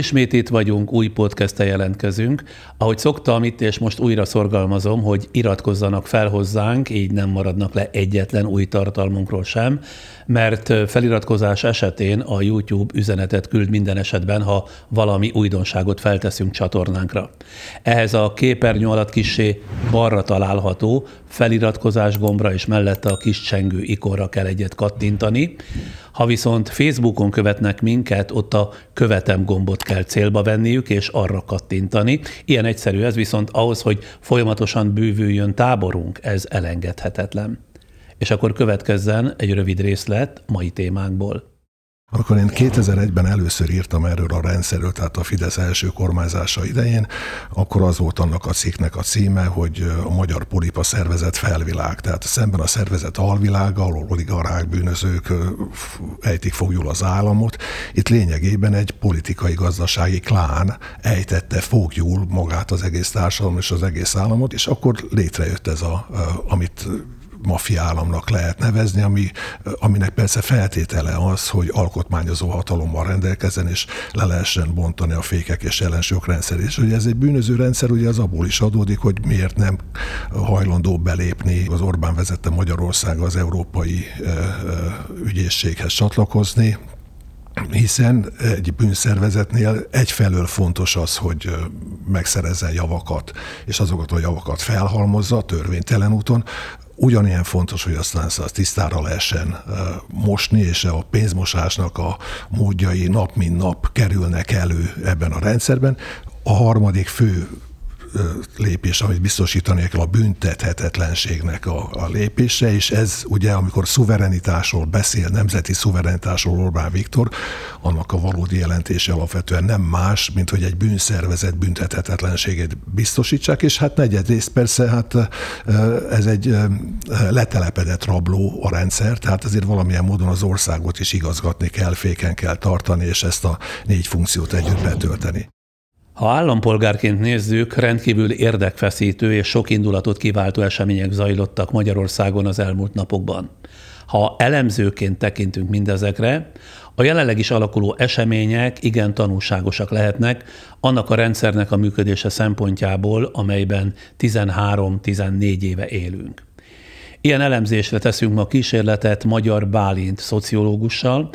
Ismét itt vagyunk, új podcast jelentkezünk. Ahogy szoktam itt, és most újra szorgalmazom, hogy iratkozzanak fel hozzánk, így nem maradnak le egyetlen új tartalmunkról sem, mert feliratkozás esetén a YouTube üzenetet küld minden esetben, ha valami újdonságot felteszünk csatornánkra. Ehhez a képernyő alatt kisé balra található feliratkozás gombra és mellette a kis csengő ikonra kell egyet kattintani. Ha viszont Facebookon követnek minket, ott a követem gombot kell célba venniük, és arra kattintani. Ilyen egyszerű ez, viszont ahhoz, hogy folyamatosan bővüljön táborunk, ez elengedhetetlen. És akkor következzen egy rövid részlet mai témánkból. Akkor én 2001-ben először írtam erről a rendszerről, tehát a Fidesz első kormányzása idején, akkor az volt annak a cikknek a címe, hogy a magyar polipa szervezet felvilág. Tehát szemben a szervezet alvilága, ahol oligarchák, bűnözők ejtik fogjul az államot, itt lényegében egy politikai gazdasági klán ejtette fogjul magát az egész társadalom és az egész államot, és akkor létrejött ez, a, amit maffia államnak lehet nevezni, ami, aminek persze feltétele az, hogy alkotmányozó hatalommal rendelkezzen, és le lehessen bontani a fékek és ellensők rendszer. És ugye ez egy bűnöző rendszer, ugye az abból is adódik, hogy miért nem hajlandó belépni az Orbán vezette Magyarország az európai ügyészséghez csatlakozni, hiszen egy bűnszervezetnél egyfelől fontos az, hogy megszerezzen javakat, és azokat a javakat felhalmozza törvénytelen úton, Ugyanilyen fontos, hogy aztán azt tisztára lehessen mosni, és a pénzmosásnak a módjai nap mint nap kerülnek elő ebben a rendszerben. A harmadik fő lépés, amit biztosítani kell a büntethetetlenségnek a, a lépése, és ez ugye, amikor szuverenitásról beszél, nemzeti szuverenitásról Orbán Viktor, annak a valódi jelentése alapvetően nem más, mint hogy egy bűnszervezet büntethetetlenségét biztosítsák, és hát negyedrészt persze, hát ez egy letelepedett rabló a rendszer, tehát azért valamilyen módon az országot is igazgatni kell, féken kell tartani, és ezt a négy funkciót együtt betölteni. Ha állampolgárként nézzük, rendkívül érdekfeszítő és sok indulatot kiváltó események zajlottak Magyarországon az elmúlt napokban. Ha elemzőként tekintünk mindezekre, a jelenleg is alakuló események igen tanulságosak lehetnek annak a rendszernek a működése szempontjából, amelyben 13-14 éve élünk. Ilyen elemzésre teszünk ma kísérletet Magyar Bálint szociológussal,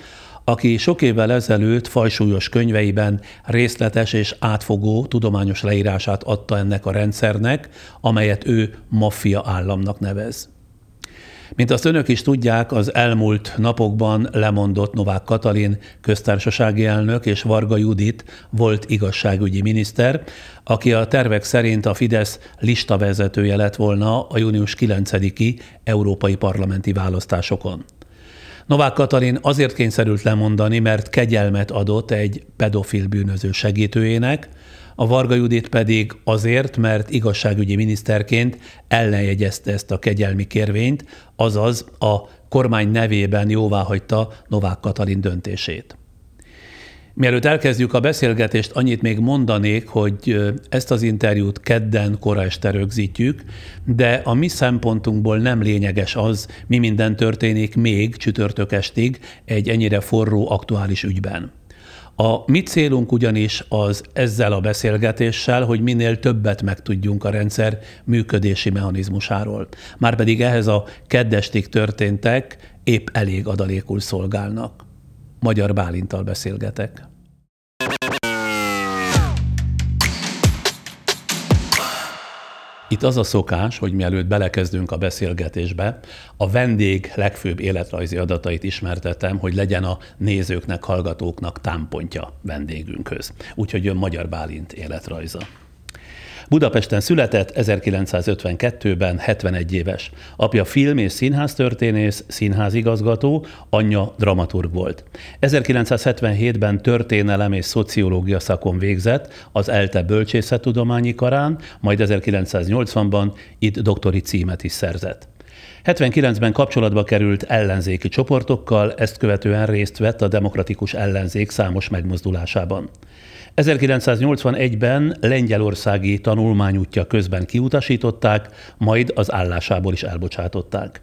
aki sok évvel ezelőtt fajsúlyos könyveiben részletes és átfogó tudományos leírását adta ennek a rendszernek, amelyet ő maffia államnak nevez. Mint azt önök is tudják, az elmúlt napokban lemondott Novák Katalin köztársasági elnök és Varga Judit volt igazságügyi miniszter, aki a tervek szerint a Fidesz listavezetője lett volna a június 9-i európai parlamenti választásokon. Novák Katalin azért kényszerült lemondani, mert kegyelmet adott egy pedofil bűnöző segítőjének, a Varga Judit pedig azért, mert igazságügyi miniszterként ellenjegyezte ezt a kegyelmi kérvényt, azaz a kormány nevében jóváhagyta Novák Katalin döntését. Mielőtt elkezdjük a beszélgetést, annyit még mondanék, hogy ezt az interjút kedden kora este rögzítjük, de a mi szempontunkból nem lényeges az, mi minden történik még csütörtök estig egy ennyire forró, aktuális ügyben. A mi célunk ugyanis az ezzel a beszélgetéssel, hogy minél többet megtudjunk a rendszer működési mechanizmusáról. Márpedig ehhez a keddestig történtek épp elég adalékul szolgálnak. Magyar Bálintal beszélgetek. Itt az a szokás, hogy mielőtt belekezdünk a beszélgetésbe, a vendég legfőbb életrajzi adatait ismertetem, hogy legyen a nézőknek, hallgatóknak támpontja vendégünkhöz. Úgyhogy jön Magyar Bálint életrajza. Budapesten született 1952-ben, 71 éves. Apja film- és színháztörténész, színházigazgató, anyja dramaturg volt. 1977-ben történelem és szociológia szakon végzett az ELTE bölcsészettudományi karán, majd 1980-ban itt doktori címet is szerzett. 79-ben kapcsolatba került ellenzéki csoportokkal, ezt követően részt vett a demokratikus ellenzék számos megmozdulásában. 1981-ben lengyelországi tanulmányútja közben kiutasították, majd az állásából is elbocsátották.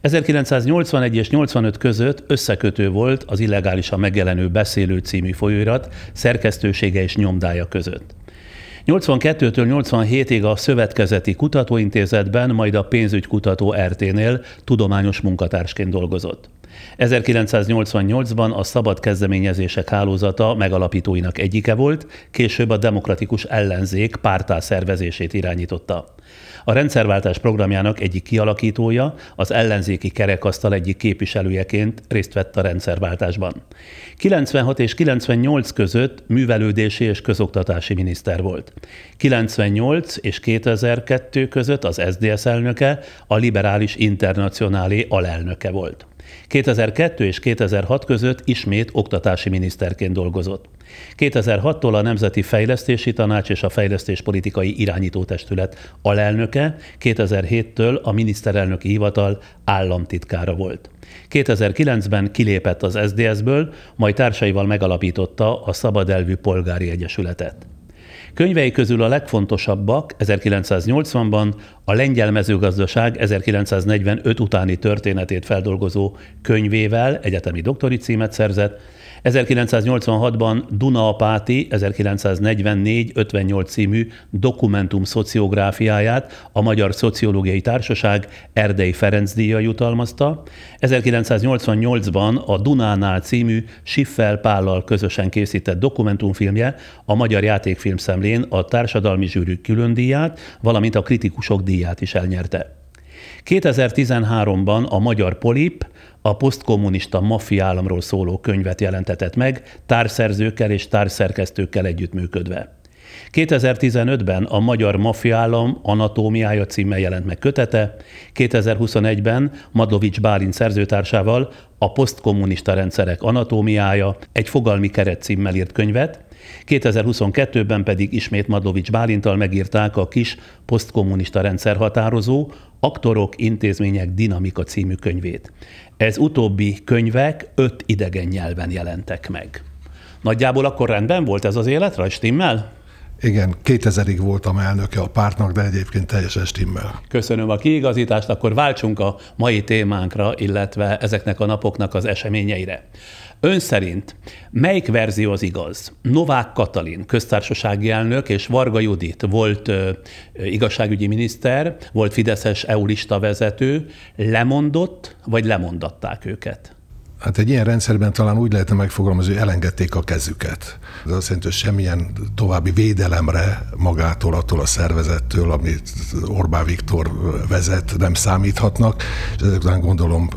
1981 és 85 között összekötő volt az illegálisan megjelenő Beszélő című folyóirat szerkesztősége és nyomdája között. 82-től 87-ig a Szövetkezeti Kutatóintézetben, majd a Pénzügykutató RT-nél tudományos munkatársként dolgozott. 1988-ban a Szabad Kezdeményezések Hálózata megalapítóinak egyike volt, később a Demokratikus Ellenzék pártá szervezését irányította. A rendszerváltás programjának egyik kialakítója, az ellenzéki kerekasztal egyik képviselőjeként részt vett a rendszerváltásban. 96 és 98 között művelődési és közoktatási miniszter volt. 98 és 2002 között az SDS elnöke, a liberális internacionálé alelnöke volt. 2002 és 2006 között ismét oktatási miniszterként dolgozott. 2006-tól a Nemzeti Fejlesztési Tanács és a Fejlesztéspolitikai Irányítótestület alelnöke, 2007-től a miniszterelnöki hivatal államtitkára volt. 2009-ben kilépett az SDS-ből, majd társaival megalapította a Szabadelvű Polgári Egyesületet. Könyvei közül a legfontosabbak 1980-ban a lengyel mezőgazdaság 1945 utáni történetét feldolgozó könyvével egyetemi doktori címet szerzett, 1986-ban Duna Apáti 1944-58 című dokumentum szociográfiáját a Magyar Szociológiai Társaság Erdei Ferenc díja jutalmazta, 1988-ban a Dunánál című Siffel Pállal közösen készített dokumentumfilmje a Magyar Játékfilm szemlén a Társadalmi Zsűrű külön díját, valamint a Kritikusok díját is elnyerte. 2013-ban a Magyar Polip a posztkommunista maffiállamról szóló könyvet jelentetett meg, társzerzőkkel és társzerkesztőkkel együttműködve. 2015-ben a Magyar Maffiállam anatómiája címmel jelent meg kötete, 2021-ben Madlovics Bálint szerzőtársával a posztkommunista rendszerek anatómiája egy fogalmi keret címmel írt könyvet, 2022-ben pedig ismét Madlovics Bálintal megírták a kis posztkommunista rendszer határozó Aktorok, intézmények, dinamika című könyvét. Ez utóbbi könyvek öt idegen nyelven jelentek meg. Nagyjából akkor rendben volt ez az életre, stimmel? Igen, 2000-ig voltam elnöke a pártnak, de egyébként teljesen stimmel. Köszönöm a kiigazítást, akkor váltsunk a mai témánkra, illetve ezeknek a napoknak az eseményeire. Ön szerint melyik verzió az igaz? Novák Katalin, köztársasági elnök, és Varga Judit volt ö, igazságügyi miniszter, volt Fideszes EU-lista vezető, lemondott, vagy lemondatták őket? Hát egy ilyen rendszerben talán úgy lehetne megfogalmazni, hogy elengedték a kezüket. Ez azt jelenti, hogy semmilyen további védelemre magától, attól a szervezettől, amit Orbán Viktor vezet, nem számíthatnak, és ezek után gondolom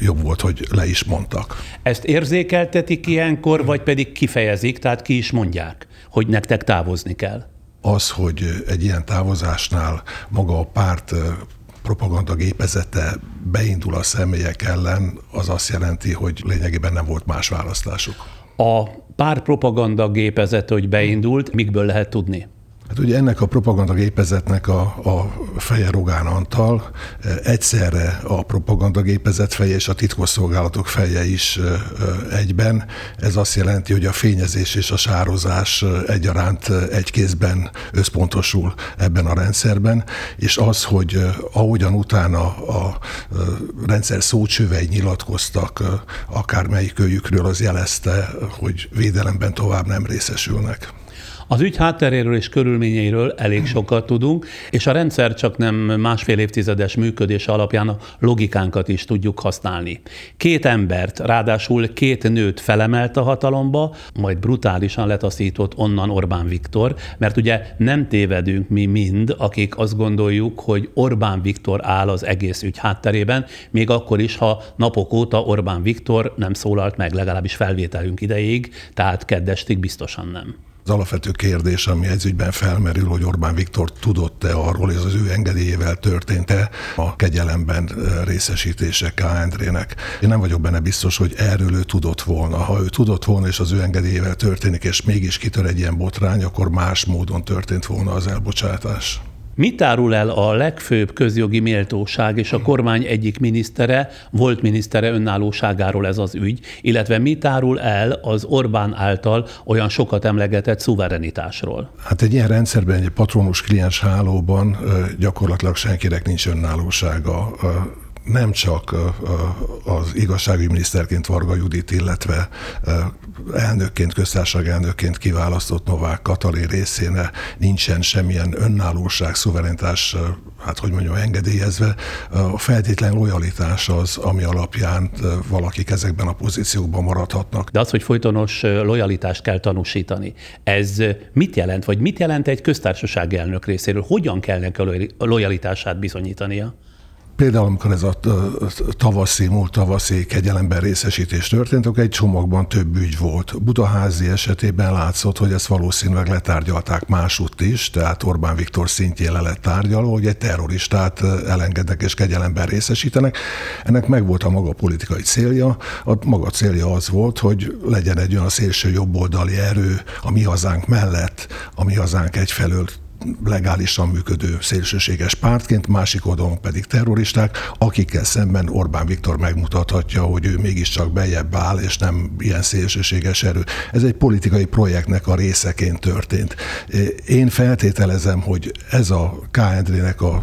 jobb volt, hogy le is mondtak. Ezt érzékeltetik ilyenkor, vagy pedig kifejezik, tehát ki is mondják, hogy nektek távozni kell? Az, hogy egy ilyen távozásnál maga a párt propaganda gépezete beindul a személyek ellen, az azt jelenti, hogy lényegében nem volt más választásuk. A pár propaganda gépezete, hogy beindult, mikből lehet tudni? Hát ugye ennek a propagandagépezetnek a, a feje Rogán Antal, egyszerre a propagandagépezet feje és a titkosszolgálatok feje is egyben. Ez azt jelenti, hogy a fényezés és a sározás egyaránt egy kézben összpontosul ebben a rendszerben, és az, hogy ahogyan utána a rendszer szócsövei nyilatkoztak, akármelyik őjükről, az jelezte, hogy védelemben tovább nem részesülnek. Az ügy hátteréről és körülményeiről elég sokat tudunk, és a rendszer csak nem másfél évtizedes működés alapján a logikánkat is tudjuk használni. Két embert, ráadásul két nőt felemelt a hatalomba, majd brutálisan letaszított onnan Orbán Viktor, mert ugye nem tévedünk mi mind, akik azt gondoljuk, hogy Orbán Viktor áll az egész ügy hátterében, még akkor is, ha napok óta Orbán Viktor nem szólalt meg, legalábbis felvételünk ideig, tehát keddestig biztosan nem. Az alapvető kérdés, ami ez ügyben felmerül, hogy Orbán Viktor tudott-e arról, ez az ő engedélyével történt-e a kegyelemben részesítése K. Endrének. Én nem vagyok benne biztos, hogy erről ő tudott volna. Ha ő tudott volna, és az ő engedélyével történik, és mégis kitör egy ilyen botrány, akkor más módon történt volna az elbocsátás. Mit árul el a legfőbb közjogi méltóság és a kormány egyik minisztere, volt minisztere önállóságáról ez az ügy, illetve mit árul el az Orbán által olyan sokat emlegetett szuverenitásról? Hát egy ilyen rendszerben, egy patronus kliens hálóban gyakorlatilag senkinek nincs önállósága nem csak az igazságügyi miniszterként Varga Judit, illetve elnökként, köztársaság elnökként kiválasztott Novák Katalin részéne nincsen semmilyen önállóság, szuverenitás, hát hogy mondjam, engedélyezve. A feltétlen lojalitás az, ami alapján valakik ezekben a pozíciókban maradhatnak. De az, hogy folytonos lojalitást kell tanúsítani, ez mit jelent, vagy mit jelent egy köztársasági elnök részéről? Hogyan kell neki a lojalitását bizonyítania? Például, amikor ez a tavaszi, múlt tavaszi kegyelemben részesítés történt, akkor egy csomagban több ügy volt. Budaházi esetében látszott, hogy ezt valószínűleg letárgyalták másútt is, tehát Orbán Viktor szintjén le lett tárgyalva, hogy egy terroristát elengednek és kegyelemben részesítenek. Ennek meg volt a maga politikai célja. A maga célja az volt, hogy legyen egy olyan szélső jobboldali erő a mi hazánk mellett, a mi hazánk egyfelől legálisan működő szélsőséges pártként, másik oldalon pedig terroristák, akikkel szemben Orbán Viktor megmutathatja, hogy ő mégiscsak bejebb áll, és nem ilyen szélsőséges erő. Ez egy politikai projektnek a részeként történt. Én feltételezem, hogy ez a KND-nek a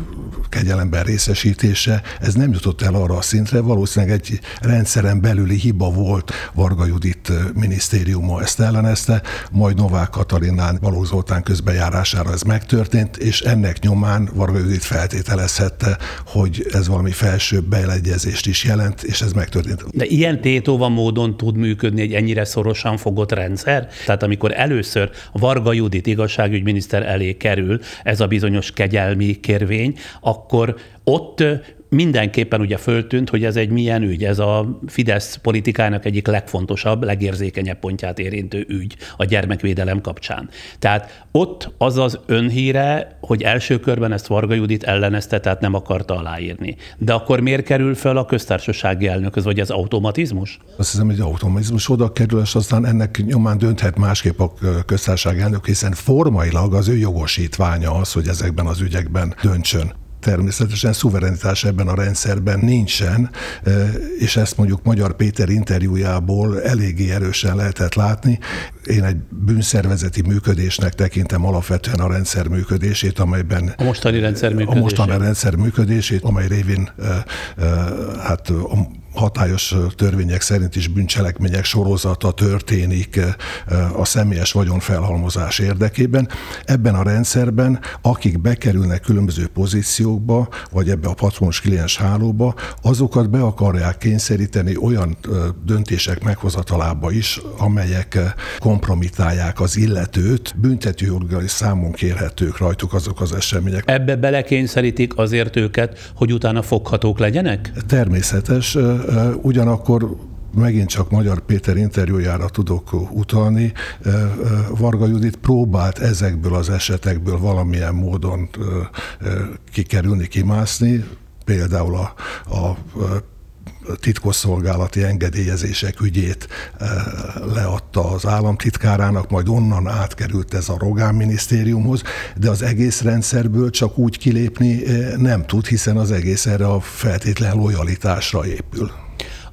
kegyelemben részesítése, ez nem jutott el arra a szintre, valószínűleg egy rendszeren belüli hiba volt, Varga Judit minisztériuma ezt ellenezte, majd Novák Katalinán Való Zoltán közbejárására ez meg megtörtént, és ennek nyomán Varga Judit feltételezhette, hogy ez valami felsőbb beleegyezést is jelent, és ez megtörtént. De ilyen tétova módon tud működni egy ennyire szorosan fogott rendszer? Tehát amikor először Varga Judit igazságügyminiszter elé kerül ez a bizonyos kegyelmi kérvény, akkor ott mindenképpen ugye föltűnt, hogy ez egy milyen ügy, ez a Fidesz politikának egyik legfontosabb, legérzékenyebb pontját érintő ügy a gyermekvédelem kapcsán. Tehát ott az az önhíre, hogy első körben ezt Varga Judit ellenezte, tehát nem akarta aláírni. De akkor miért kerül fel a köztársasági elnök, vagy az automatizmus? Azt hiszem, hogy automatizmus oda kerül, és aztán ennek nyomán dönthet másképp a köztársasági elnök, hiszen formailag az ő jogosítványa az, hogy ezekben az ügyekben döntsön természetesen szuverenitás ebben a rendszerben nincsen, és ezt mondjuk Magyar Péter interjújából eléggé erősen lehetett látni. Én egy bűnszervezeti működésnek tekintem alapvetően a rendszer működését, amelyben... A mostani rendszer működését. A mostani rendszer működését, amely révén hát a hatályos törvények szerint is bűncselekmények sorozata történik a személyes vagyon felhalmozás érdekében. Ebben a rendszerben, akik bekerülnek különböző pozíciókba, vagy ebbe a patronos kliens hálóba, azokat be akarják kényszeríteni olyan döntések meghozatalába is, amelyek kompromitálják az illetőt, büntetőjogilag számon kérhetők rajtuk azok az események. Ebbe belekényszerítik azért őket, hogy utána foghatók legyenek? Természetes, ugyanakkor megint csak Magyar Péter interjújára tudok utalni. Varga Judit próbált ezekből az esetekből valamilyen módon kikerülni, kimászni, például a, a titkosszolgálati engedélyezések ügyét leadta az államtitkárának, majd onnan átkerült ez a Rogán minisztériumhoz, de az egész rendszerből csak úgy kilépni nem tud, hiszen az egész erre a feltétlen lojalitásra épül.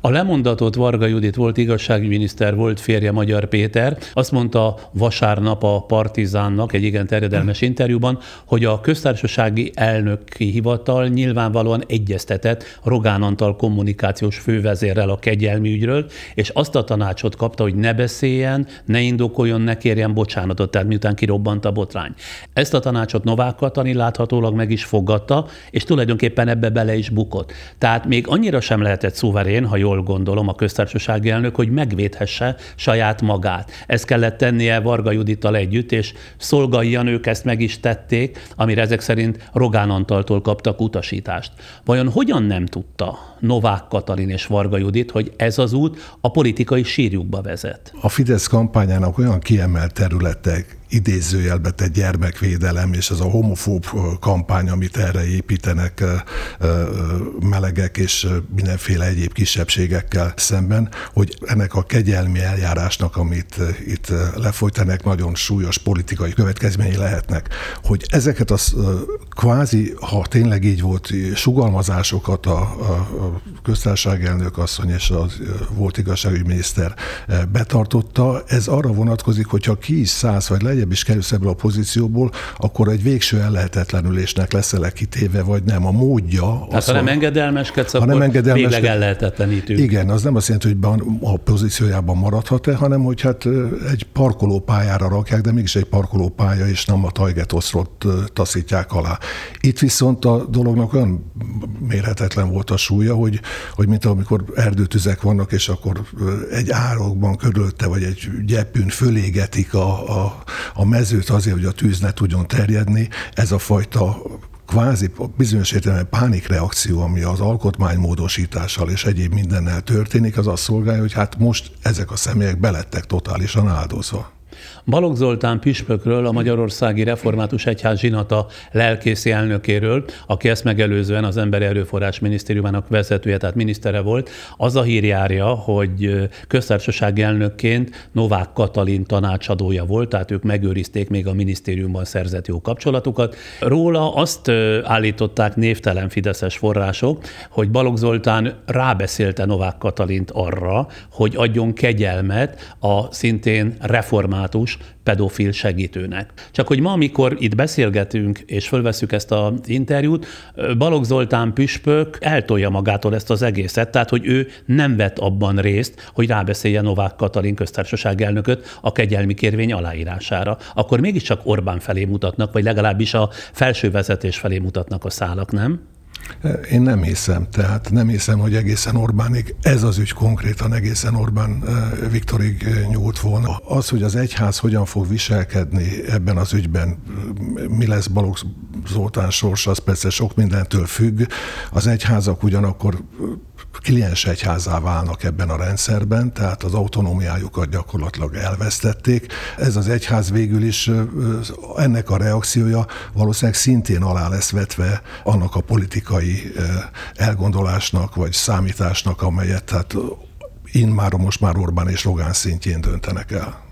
A lemondatott Varga Judit volt igazságügyminiszter, volt férje Magyar Péter, azt mondta vasárnap a Partizánnak egy igen terjedelmes hm. interjúban, hogy a köztársasági elnöki hivatal nyilvánvalóan egyeztetett Rogán Antal kommunikációs fővezérrel a kegyelmi ügyről, és azt a tanácsot kapta, hogy ne beszéljen, ne indokoljon, ne kérjen bocsánatot, tehát miután kirobbant a botrány. Ezt a tanácsot Novák Katalin láthatólag meg is fogadta, és tulajdonképpen ebbe bele is bukott. Tehát még annyira sem lehetett szuverén, ha jól jól gondolom a köztársasági elnök, hogy megvédhesse saját magát. Ezt kellett tennie Varga Judittal együtt, és Szolgai Janők ezt meg is tették, amire ezek szerint Rogán Antaltól kaptak utasítást. Vajon hogyan nem tudta Novák Katalin és Varga Judit, hogy ez az út a politikai sírjukba vezet? A Fidesz kampányának olyan kiemelt területek, idézőjelbe tett gyermekvédelem, és ez a homofób kampány, amit erre építenek melegek és mindenféle egyéb kisebbségekkel szemben, hogy ennek a kegyelmi eljárásnak, amit itt lefolytanak, nagyon súlyos politikai következményei lehetnek. Hogy ezeket a kvázi, ha tényleg így volt, sugalmazásokat a, a a köztársaság elnök asszony és a volt igazságügyminiszter betartotta. Ez arra vonatkozik, hogyha ki is szállsz, vagy lejjebb is kerülsz ebből a pozícióból, akkor egy végső ellehetetlenülésnek leszel kitéve, vagy nem. A módja... Tehát ha nem engedelmeskedsz, akkor nem engedelmeskedsz, végleg ellehetetlenítünk. Igen, az nem azt jelenti, hogy a pozíciójában maradhat-e, hanem hogy hát egy parkolópályára rakják, de mégis egy parkolópálya, és nem a Tajgetoszrot taszítják alá. Itt viszont a dolognak olyan mérhetetlen volt a súlya, hogy, hogy mint amikor erdőtüzek vannak, és akkor egy árokban körülte, vagy egy gyepűn fölégetik a, a, a mezőt azért, hogy a tűz ne tudjon terjedni. Ez a fajta kvázi bizonyos értelemben pánikreakció, ami az alkotmánymódosítással és egyéb mindennel történik, az azt szolgálja, hogy hát most ezek a személyek belettek totálisan áldozva. Balogh Zoltán püspökről, a Magyarországi Református Egyház zsinata lelkészi elnökéről, aki ezt megelőzően az Emberi Erőforrás Minisztériumának vezetője, tehát minisztere volt, az a hír járja, hogy köztársasági elnökként Novák Katalin tanácsadója volt, tehát ők megőrizték még a minisztériumban szerzett jó kapcsolatukat. Róla azt állították névtelen fideszes források, hogy Balogh Zoltán rábeszélte Novák Katalint arra, hogy adjon kegyelmet a szintén református pedofil segítőnek. Csak hogy ma, amikor itt beszélgetünk és fölveszük ezt az interjút, Balogh Zoltán püspök eltolja magától ezt az egészet, tehát hogy ő nem vett abban részt, hogy rábeszélje Novák Katalin köztársaság elnököt a kegyelmi kérvény aláírására. Akkor mégiscsak Orbán felé mutatnak, vagy legalábbis a felső vezetés felé mutatnak a szálak, nem? Én nem hiszem, tehát nem hiszem, hogy egészen Orbánig ez az ügy konkrétan egészen Orbán Viktorig nyúlt volna. Az, hogy az egyház hogyan fog viselkedni ebben az ügyben, mi lesz Balogh Zoltán sorsa, az persze sok mindentől függ. Az egyházak ugyanakkor kliens egyházá válnak ebben a rendszerben, tehát az autonómiájukat gyakorlatilag elvesztették. Ez az egyház végül is ennek a reakciója valószínűleg szintén alá lesz vetve annak a politikai elgondolásnak vagy számításnak, amelyet tehát már most már Orbán és Rogán szintjén döntenek el.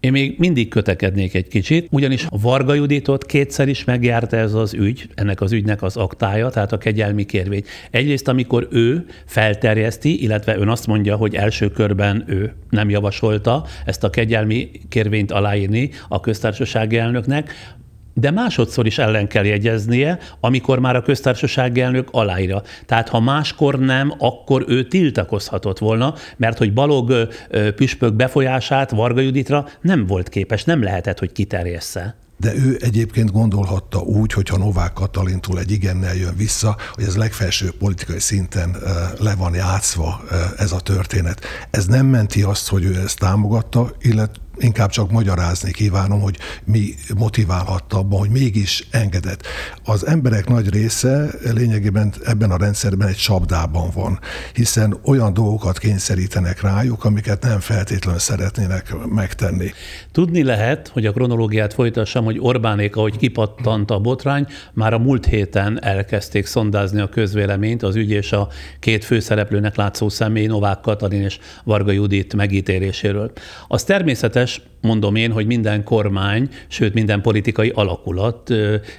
Én még mindig kötekednék egy kicsit, ugyanis Varga Juditot kétszer is megjárta ez az ügy, ennek az ügynek az aktája, tehát a kegyelmi kérvény. Egyrészt, amikor ő felterjeszti, illetve ön azt mondja, hogy első körben ő nem javasolta ezt a kegyelmi kérvényt aláírni a köztársasági elnöknek, de másodszor is ellen kell jegyeznie, amikor már a köztársasági elnök aláírja. Tehát ha máskor nem, akkor ő tiltakozhatott volna, mert hogy Balog püspök befolyását Varga Juditra nem volt képes, nem lehetett, hogy kiterjessze de ő egyébként gondolhatta úgy, hogyha Novák Katalintól egy igennel jön vissza, hogy ez legfelső politikai szinten le van játszva ez a történet. Ez nem menti azt, hogy ő ezt támogatta, illetve inkább csak magyarázni kívánom, hogy mi motiválhatta abban, hogy mégis engedett. Az emberek nagy része lényegében ebben a rendszerben egy csapdában van, hiszen olyan dolgokat kényszerítenek rájuk, amiket nem feltétlenül szeretnének megtenni. Tudni lehet, hogy a kronológiát folytassam, hogy Orbánék, ahogy kipattant a botrány, már a múlt héten elkezdték szondázni a közvéleményt az ügy és a két főszereplőnek látszó személy Novák Katalin és Varga Judit megítéléséről. Az természetes, természetes, mondom én, hogy minden kormány, sőt minden politikai alakulat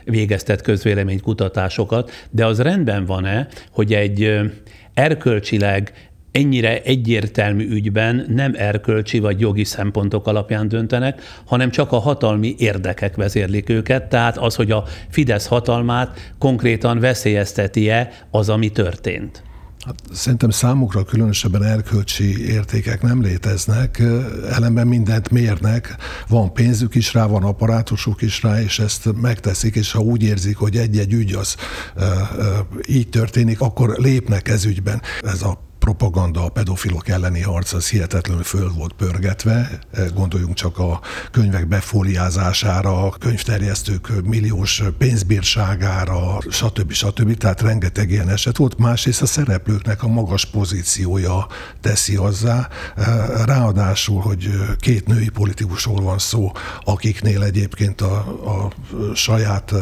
végeztet közvéleménykutatásokat, de az rendben van-e, hogy egy erkölcsileg ennyire egyértelmű ügyben nem erkölcsi vagy jogi szempontok alapján döntenek, hanem csak a hatalmi érdekek vezérlik őket, tehát az, hogy a Fidesz hatalmát konkrétan veszélyezteti-e az, ami történt. Hát szerintem számukra különösebben erkölcsi értékek nem léteznek, ellenben mindent mérnek, van pénzük is rá, van apparátusuk is rá, és ezt megteszik, és ha úgy érzik, hogy egy-egy ügy az így történik, akkor lépnek ez ügyben. Ez a propaganda, a pedofilok elleni harc az hihetetlenül föl volt pörgetve. Gondoljunk csak a könyvek befóliázására, a könyvterjesztők milliós pénzbírságára, stb. stb. Tehát rengeteg ilyen eset volt. Másrészt a szereplőknek a magas pozíciója teszi azzá. Ráadásul, hogy két női politikusról van szó, akiknél egyébként a, a saját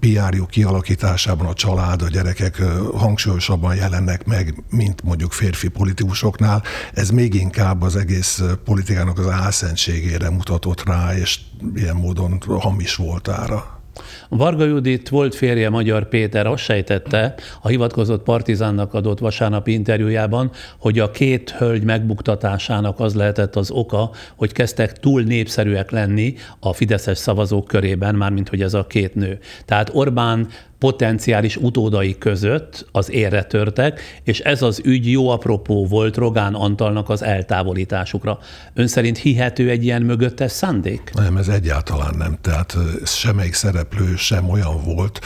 PR-juk kialakításában a család, a gyerekek hangsúlyosabban jelennek meg, mint mondjuk férfi politikusoknál. Ez még inkább az egész politikának az álszentségére mutatott rá, és ilyen módon hamis voltára. Varga Judit volt férje Magyar Péter azt sejtette a hivatkozott partizánnak adott vasárnapi interjújában, hogy a két hölgy megbuktatásának az lehetett az oka, hogy kezdtek túl népszerűek lenni a fideszes szavazók körében, mármint hogy ez a két nő. Tehát Orbán potenciális utódai között az érre törtek, és ez az ügy jó apropó volt Rogán Antalnak az eltávolításukra. Ön szerint hihető egy ilyen mögöttes szándék? Nem, ez egyáltalán nem. Tehát semmelyik szereplő sem olyan volt,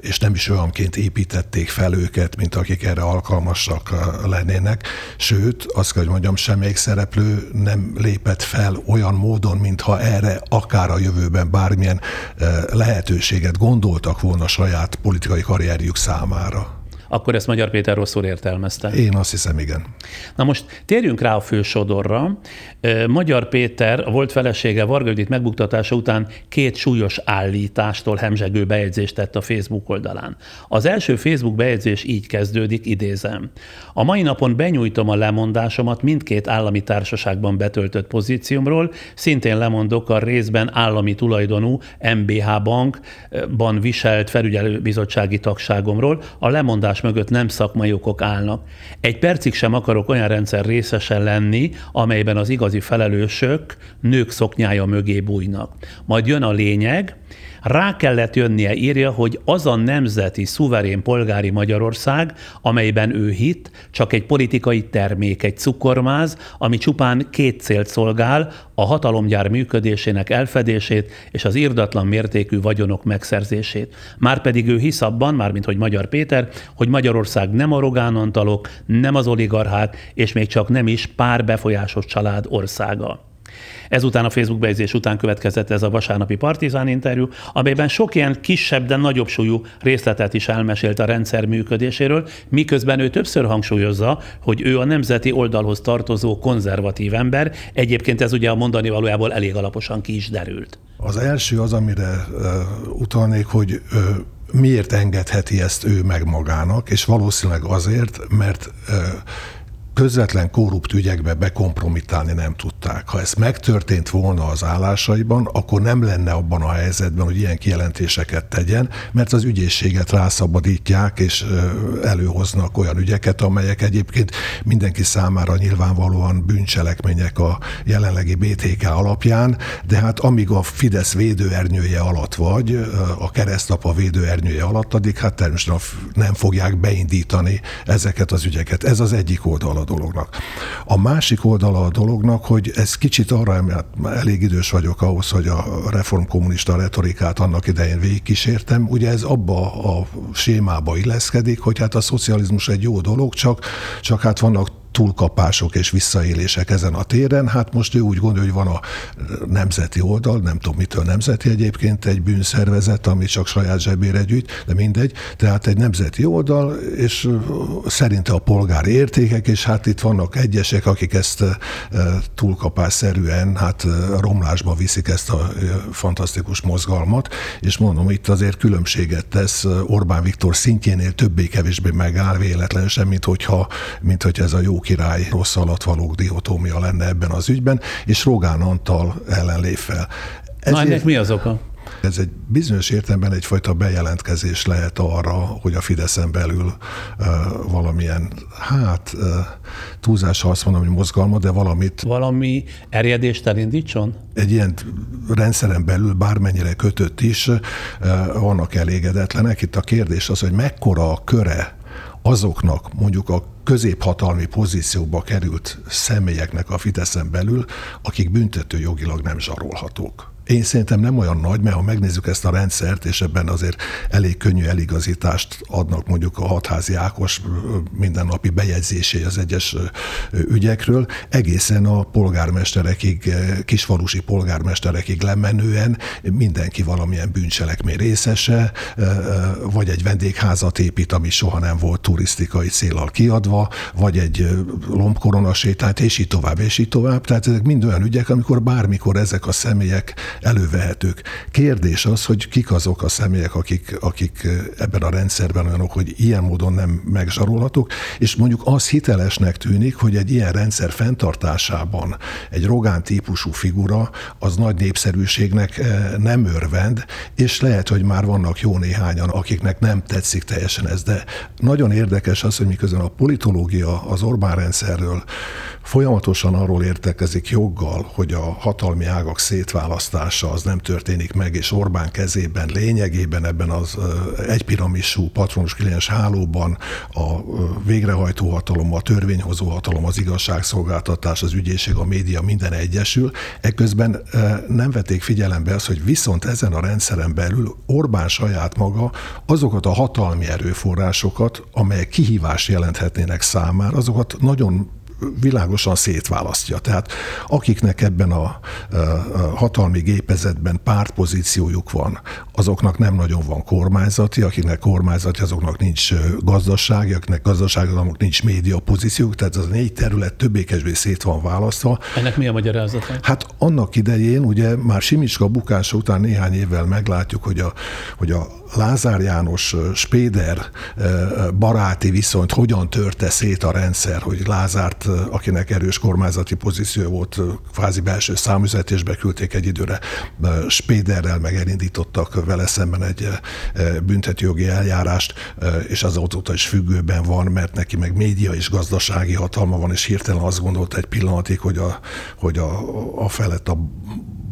és nem is olyanként építették fel őket, mint akik erre alkalmasak lennének. Sőt, azt kell, hogy mondjam, semmelyik szereplő nem lépett fel olyan módon, mintha erre akár a jövőben bármilyen lehetőséget gondoltak volna saját saját politikai karrierjük számára. Akkor ezt Magyar Péter rosszul értelmezte. Én azt hiszem, igen. Na most térjünk rá a fősodorra. Magyar Péter, a volt felesége Varga Judit megbuktatása után két súlyos állítástól hemzsegő bejegyzést tett a Facebook oldalán. Az első Facebook bejegyzés így kezdődik, idézem. A mai napon benyújtom a lemondásomat mindkét állami társaságban betöltött pozíciómról, szintén lemondok a részben állami tulajdonú MBH bankban viselt felügyelőbizottsági tagságomról. A lemondás megoldás mögött nem szakmai okok állnak. Egy percig sem akarok olyan rendszer részese lenni, amelyben az igazi felelősök nők szoknyája mögé bújnak. Majd jön a lényeg, rá kellett jönnie, írja, hogy az a nemzeti, szuverén polgári Magyarország, amelyben ő hit, csak egy politikai termék, egy cukormáz, ami csupán két célt szolgál, a hatalomgyár működésének elfedését és az irdatlan mértékű vagyonok megszerzését. Márpedig ő hisz abban, mármint hogy Magyar Péter, hogy Magyarország nem a rogánantalok, nem az oligarchák, és még csak nem is pár befolyásos család országa. Ezután a Facebook bejegyzés után következett ez a vasárnapi partizán interjú, amelyben sok ilyen kisebb, de nagyobb súlyú részletet is elmesélt a rendszer működéséről, miközben ő többször hangsúlyozza, hogy ő a nemzeti oldalhoz tartozó konzervatív ember. Egyébként ez ugye a mondani valójából elég alaposan ki is derült. Az első az, amire utalnék, hogy miért engedheti ezt ő meg magának, és valószínűleg azért, mert közvetlen korrupt ügyekbe bekompromittálni nem tudták. Ha ez megtörtént volna az állásaiban, akkor nem lenne abban a helyzetben, hogy ilyen kijelentéseket tegyen, mert az ügyészséget rászabadítják, és előhoznak olyan ügyeket, amelyek egyébként mindenki számára nyilvánvalóan bűncselekmények a jelenlegi BTK alapján, de hát amíg a Fidesz védőernyője alatt vagy, a keresztapa védőernyője alatt, addig hát természetesen nem fogják beindítani ezeket az ügyeket. Ez az egyik oldal dolognak. A másik oldala a dolognak, hogy ez kicsit arra, mert elég idős vagyok ahhoz, hogy a reformkommunista retorikát annak idején végigkísértem, ugye ez abba a sémába illeszkedik, hogy hát a szocializmus egy jó dolog, csak, csak hát vannak túlkapások és visszaélések ezen a téren. Hát most ő úgy gondolja, hogy van a nemzeti oldal, nem tudom mitől nemzeti egyébként, egy bűnszervezet, ami csak saját zsebére gyűjt, de mindegy. Tehát egy nemzeti oldal, és szerinte a polgári értékek, és hát itt vannak egyesek, akik ezt túlkapásszerűen hát romlásba viszik ezt a fantasztikus mozgalmat, és mondom, itt azért különbséget tesz Orbán Viktor szintjénél többé-kevésbé megáll véletlenül sem, mint hogyha, mint hogyha ez a jó király rossz alatt valók dihotómia lenne ebben az ügyben, és Rogán Antal ellen lép fel. Ezért, Na ennek mi az oka? Ez egy bizonyos értelemben egyfajta bejelentkezés lehet arra, hogy a Fideszen belül uh, valamilyen, hát uh, túlzás, ha azt mondom, hogy mozgalma, de valamit... Valami erjedést elindítson? Egy ilyen rendszeren belül bármennyire kötött is uh, vannak elégedetlenek. Itt a kérdés az, hogy mekkora a köre azoknak mondjuk a középhatalmi pozícióba került személyeknek a Fideszen belül, akik büntető jogilag nem zsarolhatók. Én szerintem nem olyan nagy, mert ha megnézzük ezt a rendszert, és ebben azért elég könnyű eligazítást adnak mondjuk a hatházi Ákos mindennapi bejegyzésé az egyes ügyekről, egészen a polgármesterekig, kisfalusi polgármesterekig lemenően mindenki valamilyen bűncselekmény részese, vagy egy vendégházat épít, ami soha nem volt turisztikai célral kiadva, vagy egy lombkorona sétányt, és így tovább, és így tovább. Tehát ezek mind olyan ügyek, amikor bármikor ezek a személyek elővehetők. Kérdés az, hogy kik azok a személyek, akik, akik ebben a rendszerben olyanok, hogy ilyen módon nem megzsarolhatók, és mondjuk az hitelesnek tűnik, hogy egy ilyen rendszer fenntartásában egy Rogán típusú figura az nagy népszerűségnek nem örvend, és lehet, hogy már vannak jó néhányan, akiknek nem tetszik teljesen ez, de nagyon érdekes az, hogy miközben a politológia az Orbán rendszerről folyamatosan arról értekezik joggal, hogy a hatalmi ágak szétválasztása az nem történik meg, és Orbán kezében lényegében ebben az egypiramisú patronus kliens hálóban a végrehajtó hatalom, a törvényhozó hatalom, az igazságszolgáltatás, az ügyészség, a média minden egyesül. Ekközben nem vették figyelembe azt, hogy viszont ezen a rendszeren belül Orbán saját maga azokat a hatalmi erőforrásokat, amelyek kihívást jelenthetnének számára, azokat nagyon világosan szétválasztja. Tehát akiknek ebben a, hatalmi gépezetben pártpozíciójuk van, azoknak nem nagyon van kormányzati, akiknek kormányzati, azoknak nincs gazdasági, akiknek gazdasági, azoknak nincs média pozíciók, tehát az a négy terület többé-kevésbé szét van választva. Ennek mi a magyarázata? Hát annak idején, ugye már Simicska bukása után néhány évvel meglátjuk, hogy a, hogy a Lázár János Spéder baráti viszonyt hogyan törte szét a rendszer, hogy Lázárt, akinek erős kormányzati pozíció volt, kvázi belső számüzetésbe küldték egy időre Spéderrel, meg elindítottak vele szemben egy büntetőjogi eljárást, és azóta is függőben van, mert neki meg média és gazdasági hatalma van, és hirtelen azt gondolta egy pillanatig, hogy a, hogy a, a felett a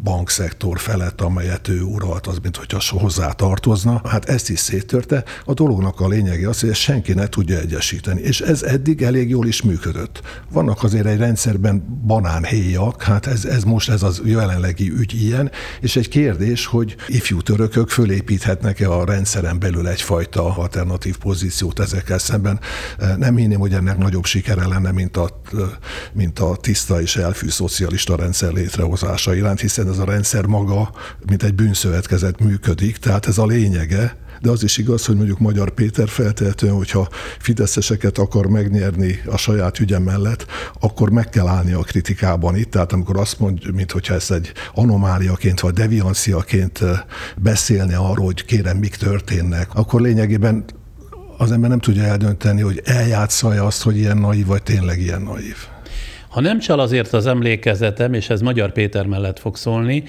bankszektor felett, amelyet ő uralt, az, mint hogyha hozzá tartozna. Hát ezt is széttörte. A dolognak a lényege az, hogy ezt senki ne tudja egyesíteni. És ez eddig elég jól is működött. Vannak azért egy rendszerben banánhéjak, hát ez, ez most ez az jelenlegi ügy ilyen, és egy kérdés, hogy ifjú törökök fölépíthetnek-e a rendszeren belül egyfajta alternatív pozíciót ezekkel szemben. Nem hinném, hogy ennek nagyobb sikere lenne, mint a, mint a tiszta és elfű szocialista rendszer létrehozása iránt, hiszen ez ez a rendszer maga, mint egy bűnszövetkezet működik, tehát ez a lényege, de az is igaz, hogy mondjuk Magyar Péter feltehetően, hogyha fideszeseket akar megnyerni a saját ügye mellett, akkor meg kell állni a kritikában itt. Tehát amikor azt mondja, mint hogyha ez egy anomáliaként vagy devianciaként eh, beszélne arról, hogy kérem, mik történnek, akkor lényegében az ember nem tudja eldönteni, hogy eljátsza azt, hogy ilyen naív, vagy tényleg ilyen naív. Ha nem csal azért az emlékezetem, és ez Magyar Péter mellett fog szólni,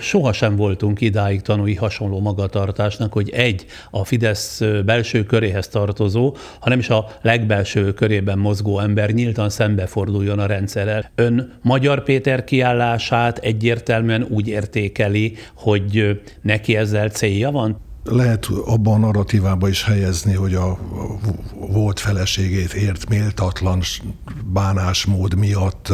sohasem voltunk idáig tanúi hasonló magatartásnak, hogy egy a Fidesz belső köréhez tartozó, hanem is a legbelső körében mozgó ember nyíltan szembeforduljon a rendszerrel. Ön Magyar Péter kiállását egyértelműen úgy értékeli, hogy neki ezzel célja van? Lehet abban a narratívába is helyezni, hogy a volt feleségét ért méltatlan bánásmód miatt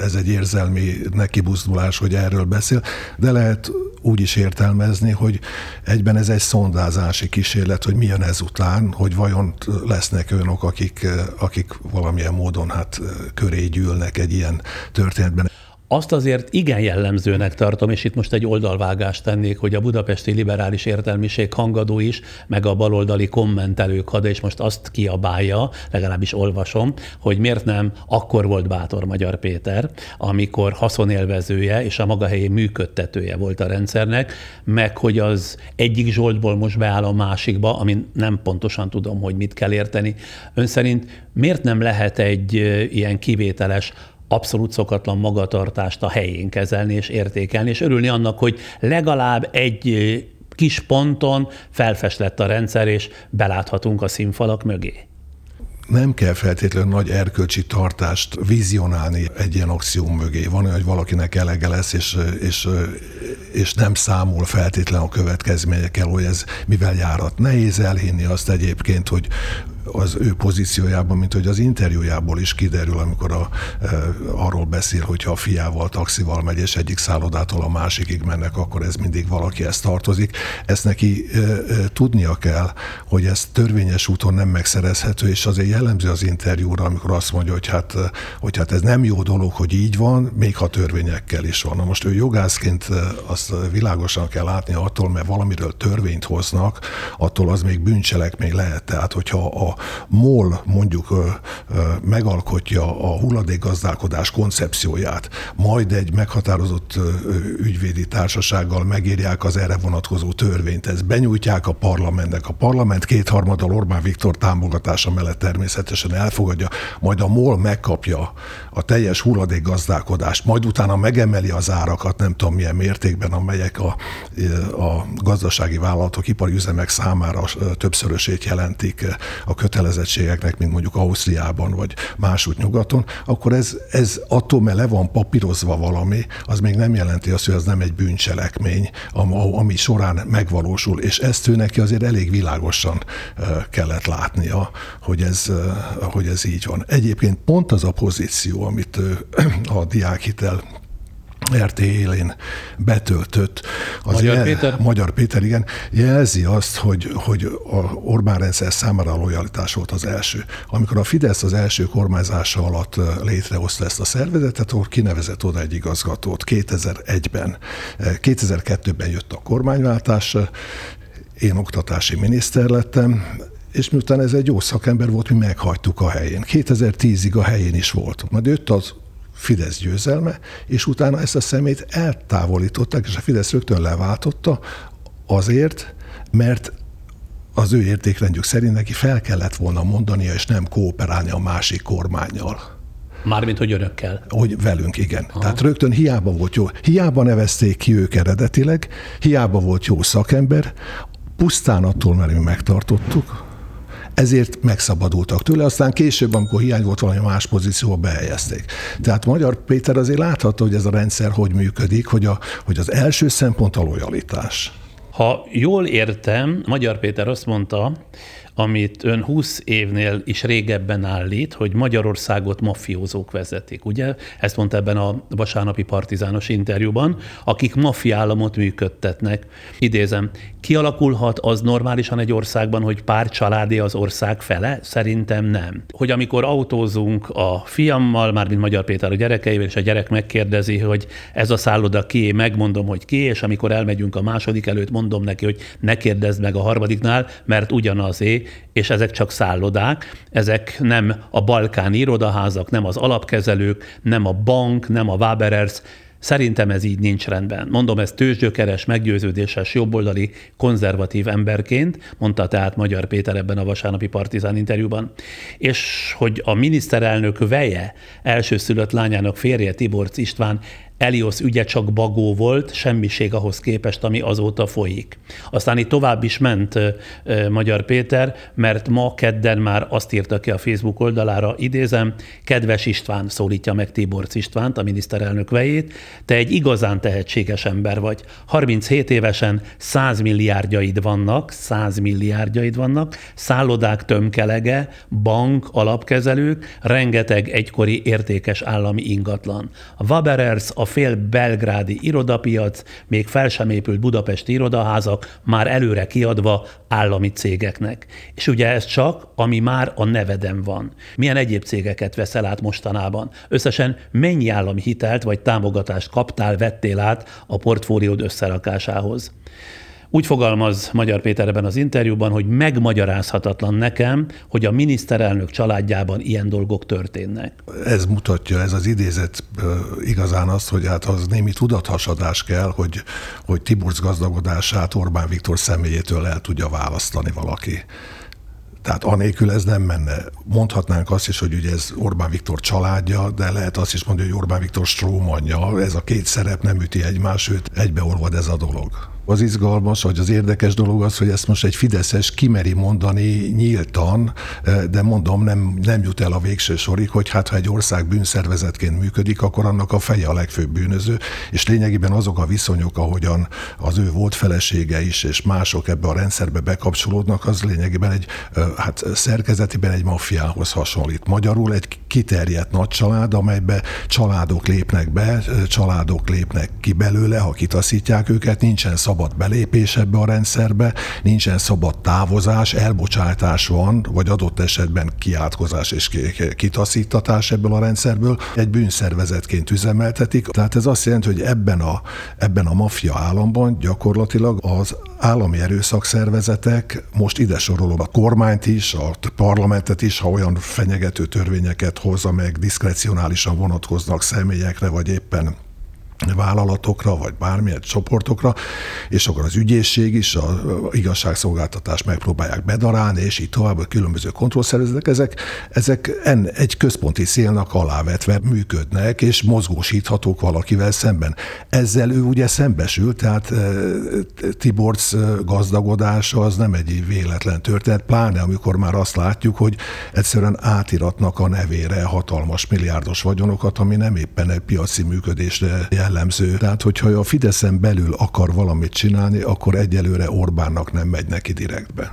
ez egy érzelmi nekibuzdulás, hogy erről beszél, de lehet úgy is értelmezni, hogy egyben ez egy szondázási kísérlet, hogy milyen ezután, hogy vajon lesznek olyanok, akik, akik valamilyen módon hát köré gyűlnek egy ilyen történetben. Azt azért igen jellemzőnek tartom, és itt most egy oldalvágást tennék, hogy a budapesti liberális értelmiség hangadó is, meg a baloldali kommentelők hada, és most azt kiabálja, legalábbis olvasom, hogy miért nem akkor volt bátor Magyar Péter, amikor haszonélvezője és a maga helyén működtetője volt a rendszernek, meg hogy az egyik Zsoltból most beáll a másikba, amin nem pontosan tudom, hogy mit kell érteni. Ön szerint miért nem lehet egy ilyen kivételes abszolút szokatlan magatartást a helyén kezelni és értékelni, és örülni annak, hogy legalább egy kis ponton felfest a rendszer, és beláthatunk a színfalak mögé nem kell feltétlenül nagy erkölcsi tartást vizionálni egy ilyen akció mögé. Van olyan, hogy valakinek elege lesz, és, és, és nem számol feltétlenül a következményekkel, hogy ez mivel járat. Nehéz elhinni azt egyébként, hogy az ő pozíciójában, mint hogy az interjújából is kiderül, amikor a, e, arról beszél, hogy ha a fiával taxival megy, és egyik szállodától a másikig mennek, akkor ez mindig valaki ezt tartozik. Ezt neki e, e, tudnia kell, hogy ez törvényes úton nem megszerezhető, és azért jellemző az interjúra, amikor azt mondja, hogy hát, hogy hát ez nem jó dolog, hogy így van, még ha törvényekkel is van. Na most ő jogászként azt világosan kell látni attól, mert valamiről törvényt hoznak, attól az még bűncselekmény lehet. Tehát, hogyha a MOL mondjuk megalkotja a hulladékgazdálkodás koncepcióját, majd egy meghatározott ügyvédi társasággal megírják az erre vonatkozó törvényt, ezt benyújtják a parlamentnek. A parlament kétharmadal Orbán Viktor támogatása mellett természetesen elfogadja, majd a MOL megkapja a teljes hulladékgazdálkodást, majd utána megemeli az árakat, nem tudom milyen mértékben, amelyek a, a gazdasági vállalatok, ipari üzemek számára többszörösét jelentik a kötelezettségeknek, mint mondjuk Ausztriában vagy másút nyugaton, akkor ez, ez attól, mert le van papírozva valami, az még nem jelenti azt, hogy az nem egy bűncselekmény, ami során megvalósul, és ezt ő neki azért elég világosan kellett látnia, hogy ez, hogy ez így van. Egyébként pont az a pozíció, amit a diákhitel RT élén betöltött. Az Magyar jel, Péter? Magyar Péter, igen. Jelzi azt, hogy, hogy a Orbán rendszer számára a lojalitás volt az első. Amikor a Fidesz az első kormányzása alatt létrehozta ezt a szervezetet, akkor kinevezett oda egy igazgatót 2001-ben. 2002-ben jött a kormányváltás, én oktatási miniszter lettem, és miután ez egy jó szakember volt, mi meghagytuk a helyén. 2010-ig a helyén is volt. Majd jött az Fidesz győzelme, és utána ezt a szemét eltávolították, és a Fidesz rögtön leváltotta azért, mert az ő értékrendjük szerint neki fel kellett volna mondania, és nem kooperálni a másik kormányjal. Mármint, hogy önökkel. Hogy velünk, igen. Aha. Tehát rögtön hiába volt jó. Hiába nevezték ki ők eredetileg, hiába volt jó szakember, pusztán attól, mert mi megtartottuk, ezért megszabadultak tőle, aztán később, amikor hiány volt valami más pozícióba behelyezték. Tehát Magyar Péter azért láthatta, hogy ez a rendszer hogy működik, hogy, a, hogy az első szempont a lojalitás. Ha jól értem, Magyar Péter azt mondta, amit ön 20 évnél is régebben állít, hogy Magyarországot mafiózók vezetik, ugye? Ezt mondta ebben a vasárnapi partizános interjúban, akik mafiállamot működtetnek. Idézem, kialakulhat az normálisan egy országban, hogy pár családé az ország fele? Szerintem nem. Hogy amikor autózunk a fiammal, mármint Magyar Péter a gyerekeivel, és a gyerek megkérdezi, hogy ez a szálloda ki, megmondom, hogy ki, és amikor elmegyünk a második előtt, mondom neki, hogy ne kérdezd meg a harmadiknál, mert ugyanazé, és ezek csak szállodák, ezek nem a balkáni irodaházak, nem az alapkezelők, nem a bank, nem a Waberers, Szerintem ez így nincs rendben. Mondom, ez tőzsgyökeres, meggyőződéses, jobboldali, konzervatív emberként, mondta tehát Magyar Péter ebben a vasárnapi partizán interjúban. És hogy a miniszterelnök veje elsőszülött lányának férje Tiborc István Elios ügye csak bagó volt, semmiség ahhoz képest, ami azóta folyik. Aztán itt tovább is ment Magyar Péter, mert ma kedden már azt írta ki a Facebook oldalára, idézem, kedves István szólítja meg Tiborc Istvánt, a miniszterelnök vejét, te egy igazán tehetséges ember vagy. 37 évesen 100 milliárdjaid vannak, 100 milliárdjaid vannak, szállodák tömkelege, bank, alapkezelők, rengeteg egykori értékes állami ingatlan. A Waberers, a fél belgrádi irodapiac, még fel sem épült budapesti irodaházak, már előre kiadva állami cégeknek. És ugye ez csak, ami már a neveden van. Milyen egyéb cégeket veszel át mostanában? Összesen mennyi állami hitelt vagy támogatást kaptál, vettél át a portfóliód összerakásához? Úgy fogalmaz Magyar Péter ebben az interjúban, hogy megmagyarázhatatlan nekem, hogy a miniszterelnök családjában ilyen dolgok történnek. Ez mutatja, ez az idézet igazán azt, hogy hát az némi tudathasadás kell, hogy, hogy Tiburc gazdagodását Orbán Viktor személyétől el tudja választani valaki. Tehát anélkül ez nem menne. Mondhatnánk azt is, hogy ugye ez Orbán Viktor családja, de lehet azt is mondani, hogy Orbán Viktor strómanja. Ez a két szerep nem üti egymást, sőt egybeolvad ez a dolog az izgalmas, vagy az érdekes dolog az, hogy ezt most egy Fideszes kimeri mondani nyíltan, eh, de mondom, nem, nem jut el a végső sorig, hogy hát ha egy ország bűnszervezetként működik, akkor annak a feje a legfőbb bűnöző, és lényegében azok a viszonyok, ahogyan az ő volt felesége is, és mások ebbe a rendszerbe bekapcsolódnak, az lényegében egy, eh, hát szerkezetiben egy maffiához hasonlít. Magyarul egy kiterjedt nagy család, amelybe családok lépnek be, eh, családok lépnek ki belőle, ha kitaszítják őket, nincsen szabad szabad belépés ebbe a rendszerbe, nincsen szabad távozás, elbocsátás van, vagy adott esetben kiátkozás és kitaszítatás ebből a rendszerből. Egy bűnszervezetként üzemeltetik. Tehát ez azt jelenti, hogy ebben a, ebben a maffia államban gyakorlatilag az állami erőszakszervezetek, most ide sorolom a kormányt is, a parlamentet is, ha olyan fenyegető törvényeket hozza meg, diszkrecionálisan vonatkoznak személyekre, vagy éppen vállalatokra, vagy bármilyen csoportokra, és akkor az ügyészség is, a igazságszolgáltatást megpróbálják bedarálni, és így tovább a különböző kontrollszervezetek, ezek, ezek en, egy központi szélnak alávetve működnek, és mozgósíthatók valakivel szemben. Ezzel ő ugye szembesül, tehát e, Tiborcs gazdagodása az nem egy véletlen történet, pláne amikor már azt látjuk, hogy egyszerűen átiratnak a nevére hatalmas milliárdos vagyonokat, ami nem éppen egy piaci működésre jel jellemző. Tehát, hogyha a Fideszen belül akar valamit csinálni, akkor egyelőre Orbánnak nem megy neki direktbe.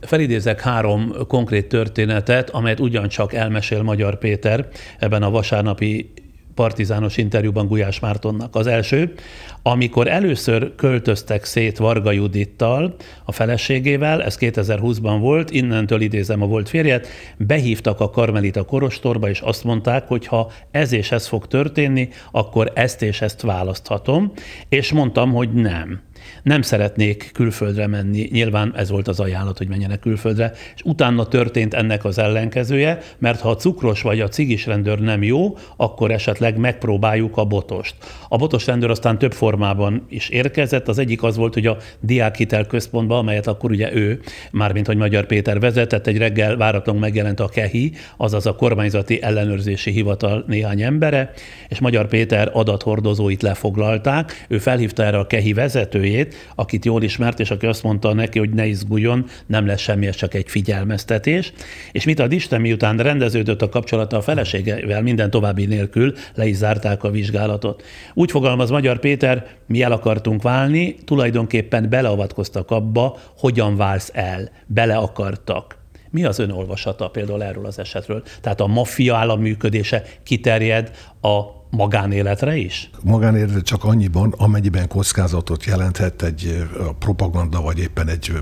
Felidézek három konkrét történetet, amelyet ugyancsak elmesél Magyar Péter ebben a vasárnapi partizános interjúban Gulyás Mártonnak. Az első, amikor először költöztek szét Varga Judittal, a feleségével, ez 2020-ban volt, innentől idézem a volt férjet, behívtak a Karmelita Korostorba, és azt mondták, hogy ha ez és ez fog történni, akkor ezt és ezt választhatom, és mondtam, hogy nem nem szeretnék külföldre menni, nyilván ez volt az ajánlat, hogy menjenek külföldre, és utána történt ennek az ellenkezője, mert ha a cukros vagy a cigis rendőr nem jó, akkor esetleg megpróbáljuk a botost. A botos rendőr aztán több formában is érkezett, az egyik az volt, hogy a diákhitel központban, amelyet akkor ugye ő, mármint hogy Magyar Péter vezetett, egy reggel váratlanul megjelent a KEHI, azaz a kormányzati ellenőrzési hivatal néhány embere, és Magyar Péter adathordozóit lefoglalták, ő felhívta erre a KEHI vezetőjét, akit jól ismert, és aki azt mondta neki, hogy ne izguljon, nem lesz semmi, csak egy figyelmeztetés. És mit ad Isten, miután rendeződött a kapcsolata a feleségevel, minden további nélkül le is zárták a vizsgálatot. Úgy fogalmaz Magyar Péter, mi el akartunk válni, tulajdonképpen beleavatkoztak abba, hogyan válsz el, bele akartak. Mi az ön olvasata például erről az esetről? Tehát a maffia állam működése kiterjed a magánéletre is? Magánéletre csak annyiban, amennyiben kockázatot jelenthet egy propaganda, vagy éppen egy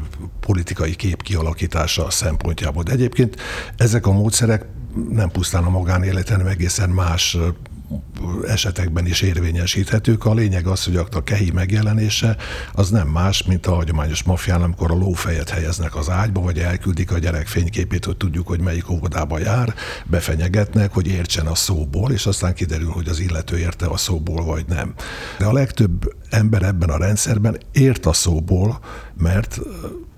politikai kép kialakítása szempontjából. De egyébként ezek a módszerek nem pusztán a magánéleten, hanem egészen más esetekben is érvényesíthetők. A lényeg az, hogy a kehi megjelenése az nem más, mint a hagyományos mafián, amikor a lófejet helyeznek az ágyba, vagy elküldik a gyerek fényképét, hogy tudjuk, hogy melyik óvodába jár, befenyegetnek, hogy értsen a szóból, és aztán kiderül, hogy az illető érte a szóból, vagy nem. De a legtöbb ember ebben a rendszerben ért a szóból, mert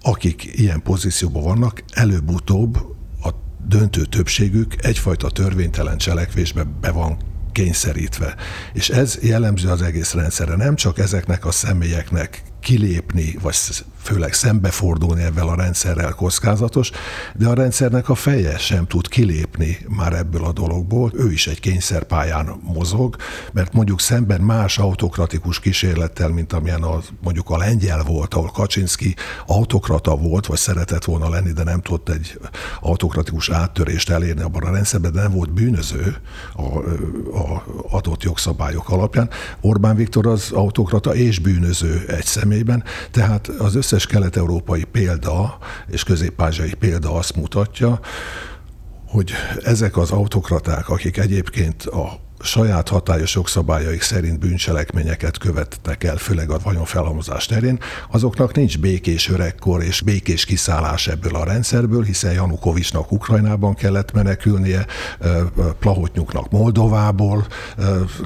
akik ilyen pozícióban vannak, előbb-utóbb a döntő többségük egyfajta törvénytelen cselekvésbe be van kényszerítve. És ez jellemző az egész rendszerre. Nem csak ezeknek a személyeknek kilépni, vagy főleg szembefordulni ebben a rendszerrel kockázatos, de a rendszernek a feje sem tud kilépni már ebből a dologból. Ő is egy kényszerpályán mozog, mert mondjuk szemben más autokratikus kísérlettel, mint amilyen a, mondjuk a lengyel volt, ahol Kaczynski autokrata volt, vagy szeretett volna lenni, de nem tudott egy autokratikus áttörést elérni abban a rendszerben, de nem volt bűnöző a, a adott jogszabályok alapján. Orbán Viktor az autokrata és bűnöző egy személyben, tehát az összes összes kelet-európai példa és közép-ázsiai példa azt mutatja, hogy ezek az autokraták, akik egyébként a saját hatályos jogszabályaik szerint bűncselekményeket követnek el, főleg a vagyonfelhalmozás terén, azoknak nincs békés öregkor és békés kiszállás ebből a rendszerből, hiszen Janukovicsnak Ukrajnában kellett menekülnie, Plahotnyuknak Moldovából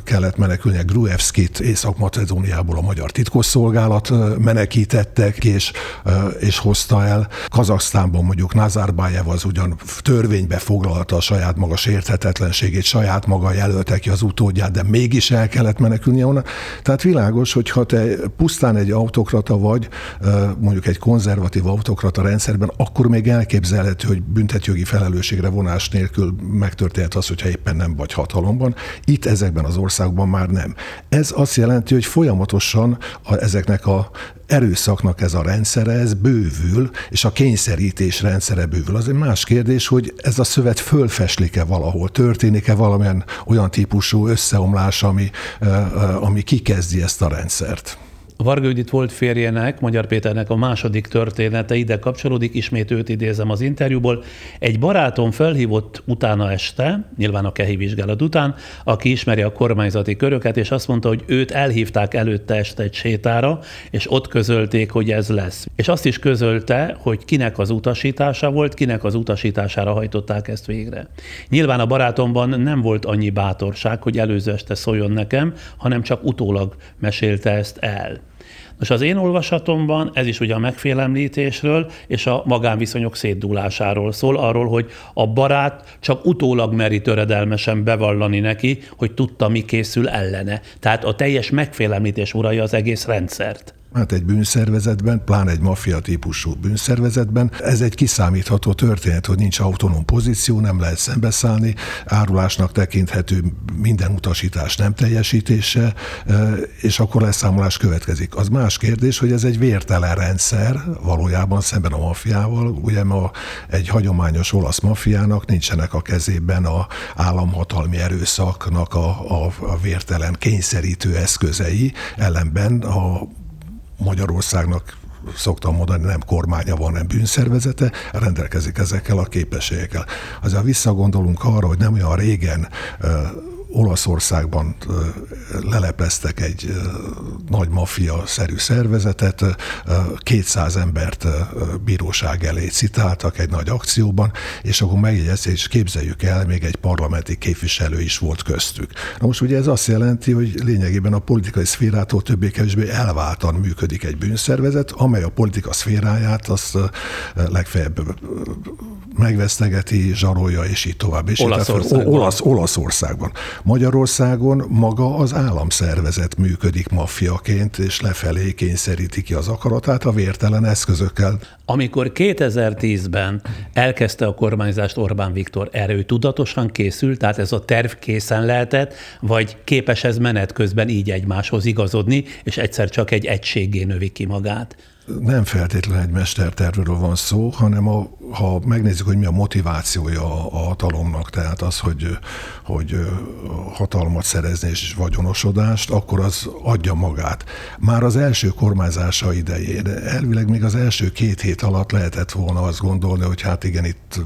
kellett menekülnie, Gruevskit Észak-Macedóniából a magyar titkosszolgálat menekítettek és, és hozta el. Kazaksztánban mondjuk Nazarbájev az ugyan törvénybe foglalta a saját maga sérthetetlenségét, saját maga jelöltek ki az utódját, de mégis el kellett menekülnie onnan. Tehát világos, hogy ha te pusztán egy autokrata vagy, mondjuk egy konzervatív autokrata rendszerben, akkor még elképzelhető, hogy büntetjogi felelősségre vonás nélkül megtörténhet az, hogyha éppen nem vagy hatalomban. Itt ezekben az országokban már nem. Ez azt jelenti, hogy folyamatosan a, ezeknek a erőszaknak ez a rendszere, ez bővül, és a kényszerítés rendszere bővül. Az egy más kérdés, hogy ez a szövet fölfeslik-e valahol, történik-e valamilyen olyan típusú összeomlás, ami, ami kikezdi ezt a rendszert. Varga Judit volt férjének, Magyar Péternek a második története ide kapcsolódik, ismét őt idézem az interjúból. Egy barátom felhívott utána este, nyilván a kehi vizsgálat után, aki ismeri a kormányzati köröket, és azt mondta, hogy őt elhívták előtte este egy sétára, és ott közölték, hogy ez lesz. És azt is közölte, hogy kinek az utasítása volt, kinek az utasítására hajtották ezt végre. Nyilván a barátomban nem volt annyi bátorság, hogy előző este szóljon nekem, hanem csak utólag mesélte ezt el. Most az én olvasatomban ez is ugye a megfélemlítésről és a magánviszonyok szétdúlásáról szól, arról, hogy a barát csak utólag meri töredelmesen bevallani neki, hogy tudta, mi készül ellene. Tehát a teljes megfélemlítés uralja az egész rendszert. Hát egy bűnszervezetben, pláne egy maffia típusú bűnszervezetben, ez egy kiszámítható történet, hogy nincs autonóm pozíció, nem lehet szembeszállni, árulásnak tekinthető minden utasítás nem teljesítése, és akkor leszámolás következik. Az más kérdés, hogy ez egy vértelen rendszer valójában szemben a maffiával, ugye ma egy hagyományos olasz maffiának nincsenek a kezében a államhatalmi erőszaknak a, a, a vértelen kényszerítő eszközei, ellenben a Magyarországnak szoktam mondani, nem kormánya van, nem bűnszervezete, rendelkezik ezekkel a képességekkel. Azért visszagondolunk arra, hogy nem olyan régen Olaszországban lelepeztek egy nagy maffia-szerű szervezetet, 200 embert bíróság elé citáltak egy nagy akcióban, és akkor megjegyezték, és képzeljük el, még egy parlamenti képviselő is volt köztük. Na most ugye ez azt jelenti, hogy lényegében a politikai szférától többé-kevésbé elváltan működik egy bűnszervezet, amely a politika szféráját azt legfeljebb megvesztegeti, zsarolja, és így tovább. És Olaszországban. Olasz, Olaszországban. Magyarországon maga az államszervezet működik maffiaként, és lefelé kényszeríti ki az akaratát a vértelen eszközökkel. Amikor 2010-ben elkezdte a kormányzást Orbán Viktor, erre ő tudatosan készült, tehát ez a terv készen lehetett, vagy képes ez menet közben így egymáshoz igazodni, és egyszer csak egy egységé növi ki magát? Nem feltétlenül egy mestertervről van szó, hanem a, ha megnézzük, hogy mi a motivációja a, a hatalomnak, tehát az, hogy, hogy hatalmat szerezni és vagyonosodást, akkor az adja magát. Már az első kormányzása idején, elvileg még az első két hét alatt lehetett volna azt gondolni, hogy hát igen, itt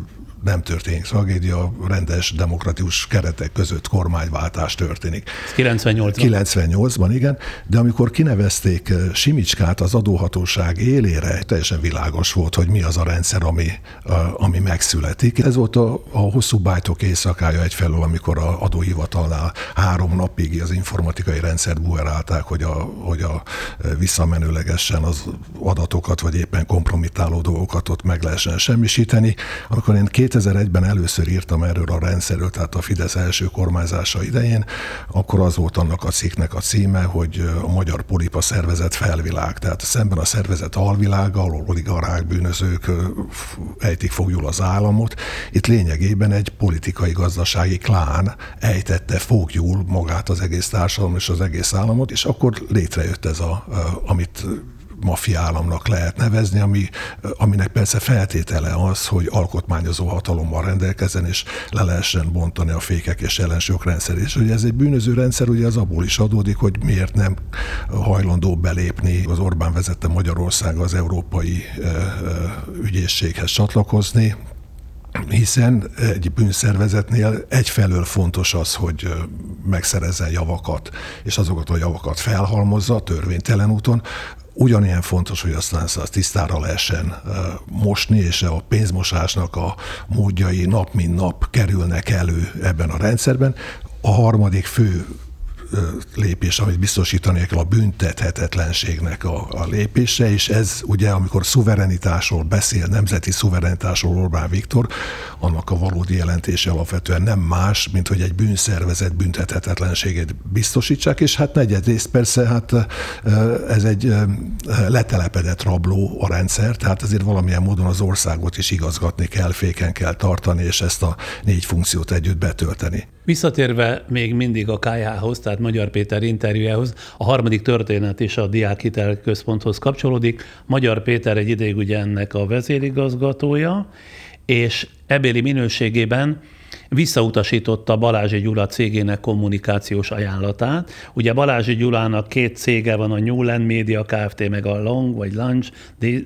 nem történik tragédia, rendes demokratikus keretek között kormányváltás történik. 98-ban. 98-ban, igen, de amikor kinevezték eh, Simicskát az adóhatóság élére, teljesen világos volt, hogy mi az a rendszer, ami, ami megszületik. Ez volt a, a hosszú bájtok éjszakája egyfelől, amikor a adóhivatalnál három napig az informatikai rendszert buerálták, hogy a, hogy a eh, visszamenőlegesen az adatokat, vagy éppen kompromittáló dolgokat ott meg lehessen semmisíteni. Amikor én két 2001-ben először írtam erről a rendszerről, tehát a Fidesz első kormányzása idején, akkor az volt annak a cikknek a címe, hogy a magyar polipa szervezet felvilág, tehát szemben a szervezet alvilága, ahol oligarchák, bűnözők ejtik fogjul az államot. Itt lényegében egy politikai gazdasági klán ejtette fogjul magát az egész társadalom és az egész államot, és akkor létrejött ez a, amit maffia államnak lehet nevezni, ami, aminek persze feltétele az, hogy alkotmányozó hatalommal rendelkezzen, és le lehessen bontani a fékek és ellensők rendszerét. És hogy ez egy bűnöző rendszer, ugye az abból is adódik, hogy miért nem hajlandó belépni az Orbán vezette Magyarország az európai ügyészséghez csatlakozni, hiszen egy bűnszervezetnél egyfelől fontos az, hogy megszerezzen javakat, és azokat a javakat felhalmozza törvénytelen úton, Ugyanilyen fontos, hogy aztán azt tisztára lehessen mosni, és a pénzmosásnak a módjai nap mint nap kerülnek elő ebben a rendszerben. A harmadik fő lépés, amit biztosítani kell a büntethetetlenségnek a, a lépése, és ez ugye, amikor szuverenitásról beszél, nemzeti szuverenitásról Orbán Viktor, annak a valódi jelentése alapvetően nem más, mint hogy egy bűnszervezet büntethetetlenségét biztosítsák, és hát negyedrészt persze, hát ez egy letelepedett rabló a rendszer, tehát azért valamilyen módon az országot is igazgatni kell, féken kell tartani, és ezt a négy funkciót együtt betölteni. Visszatérve még mindig a KH-hoz, tehát Magyar Péter interjújához, a harmadik történet is a Diákhitel Központhoz kapcsolódik. Magyar Péter egy ideig ugye ennek a vezérigazgatója, és ebéli minőségében visszautasította Balázsi Gyula cégének kommunikációs ajánlatát. Ugye Balázsi Gyulának két cége van, a Newland Media Kft. meg a Long vagy Lunch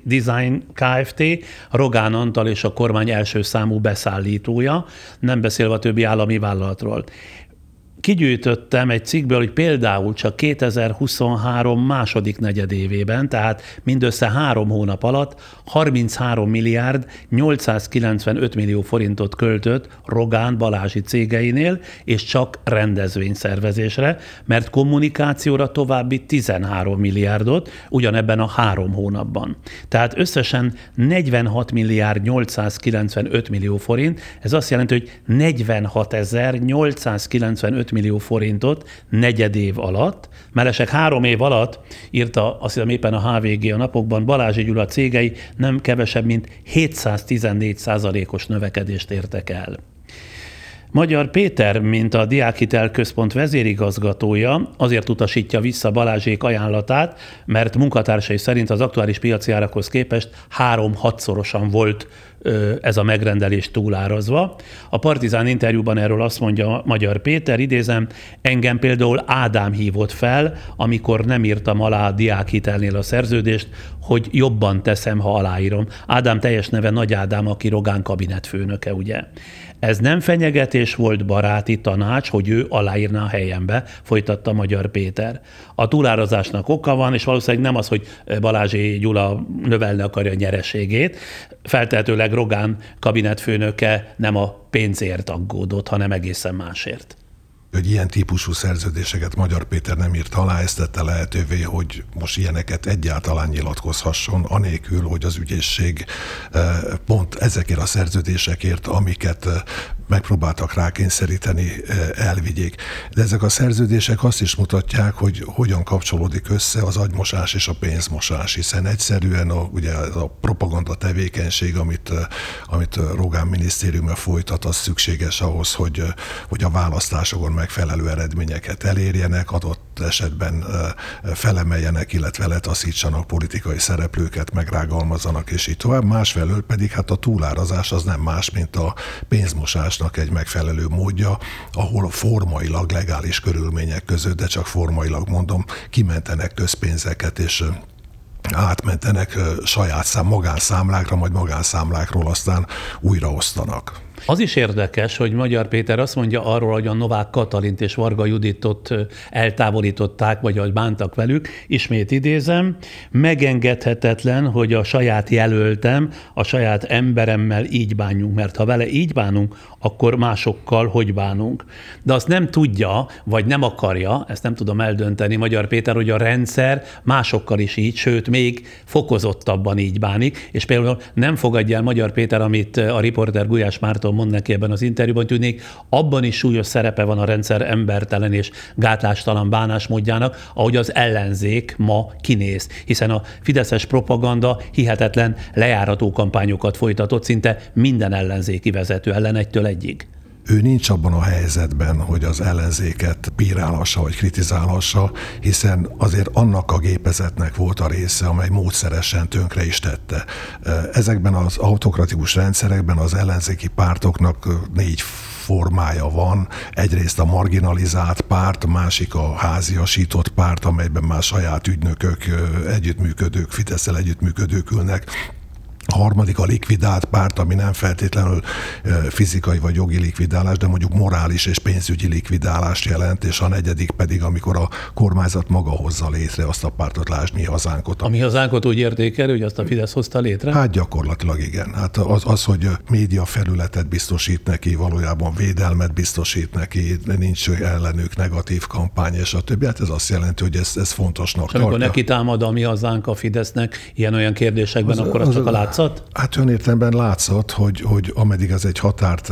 Design Kft. Rogán Antal és a kormány első számú beszállítója, nem beszélve a többi állami vállalatról kigyűjtöttem egy cikkből, hogy például csak 2023 második negyedévében, tehát mindössze három hónap alatt 33 milliárd 895 millió forintot költött Rogán Balázsi cégeinél, és csak rendezvényszervezésre, mert kommunikációra további 13 milliárdot ugyanebben a három hónapban. Tehát összesen 46 milliárd 895 millió forint, ez azt jelenti, hogy 46 895 millió forintot negyed év alatt, mellesleg három év alatt írta azt hiszem éppen a HVG a napokban, Balázsi Gyula cégei nem kevesebb, mint 714 százalékos növekedést értek el. Magyar Péter, mint a Diákhitel Központ vezérigazgatója, azért utasítja vissza Balázsék ajánlatát, mert munkatársai szerint az aktuális piaci árakhoz képest három-hatszorosan volt ez a megrendelés túlárazva. A Partizán interjúban erről azt mondja Magyar Péter, idézem, engem például Ádám hívott fel, amikor nem írtam alá a diákhitelnél a szerződést, hogy jobban teszem, ha aláírom. Ádám teljes neve Nagy Ádám, aki Rogán kabinetfőnöke, ugye. Ez nem fenyegetés volt baráti tanács, hogy ő aláírná a helyembe, folytatta Magyar Péter. A túlárazásnak oka van, és valószínűleg nem az, hogy Balázsi Gyula növelni akarja a nyereségét. Feltehetőleg Rogán kabinetfőnöke nem a pénzért aggódott, hanem egészen másért hogy ilyen típusú szerződéseket Magyar Péter nem írt alá, ezt tette lehetővé, hogy most ilyeneket egyáltalán nyilatkozhasson, anélkül, hogy az ügyészség eh, pont ezekért a szerződésekért, amiket eh, megpróbáltak rákényszeríteni, eh, elvigyék. De ezek a szerződések azt is mutatják, hogy hogyan kapcsolódik össze az agymosás és a pénzmosás, hiszen egyszerűen a, ugye a propaganda tevékenység, amit, amit Rogán minisztériuma folytat, az szükséges ahhoz, hogy, hogy a választásokon megfelelő eredményeket elérjenek, adott esetben felemeljenek, illetve letaszítsanak politikai szereplőket, megrágalmazzanak, és így tovább. Másfelől pedig hát a túlárazás az nem más, mint a pénzmosásnak egy megfelelő módja, ahol formailag legális körülmények között, de csak formailag mondom, kimentenek közpénzeket, és átmentenek saját szám, magánszámlákra, majd magánszámlákról aztán újraosztanak. Az is érdekes, hogy Magyar Péter azt mondja arról, hogy a Novák Katalint és Varga Juditot eltávolították, vagy hogy bántak velük. Ismét idézem, megengedhetetlen, hogy a saját jelöltem, a saját emberemmel így bánjunk, mert ha vele így bánunk, akkor másokkal hogy bánunk. De azt nem tudja, vagy nem akarja, ezt nem tudom eldönteni Magyar Péter, hogy a rendszer másokkal is így, sőt, még fokozottabban így bánik, és például nem fogadja el Magyar Péter, amit a riporter Gulyás Márton mond neki ebben az interjúban, tűnik, abban is súlyos szerepe van a rendszer embertelen és gátlástalan bánásmódjának, ahogy az ellenzék ma kinéz, hiszen a fideszes propaganda hihetetlen lejárató kampányokat folytatott szinte minden ellenzéki vezető ellen egytől egyig ő nincs abban a helyzetben, hogy az ellenzéket bírálhassa vagy kritizálhassa, hiszen azért annak a gépezetnek volt a része, amely módszeresen tönkre is tette. Ezekben az autokratikus rendszerekben az ellenzéki pártoknak négy formája van. Egyrészt a marginalizált párt, másik a háziasított párt, amelyben már saját ügynökök, együttműködők, Fideszel együttműködők ülnek a harmadik a likvidált párt, ami nem feltétlenül fizikai vagy jogi likvidálás, de mondjuk morális és pénzügyi likvidálást jelent, és a negyedik pedig, amikor a kormányzat maga hozza létre azt a pártot, lásd mi hazánkot. A mi hazánkot úgy értékel, hogy azt a Fidesz hozta létre? Hát gyakorlatilag igen. Hát az, az hogy média felületet biztosít neki, valójában védelmet biztosít neki, nincs ellenük negatív kampány, és a többi. Hát ez azt jelenti, hogy ez, ez fontosnak tartja. amikor neki támad a mi hazánk a Fidesznek ilyen-olyan kérdésekben, az, akkor az, az csak a látszat? Hát önértelemben látszott, hogy, hogy ameddig ez egy határt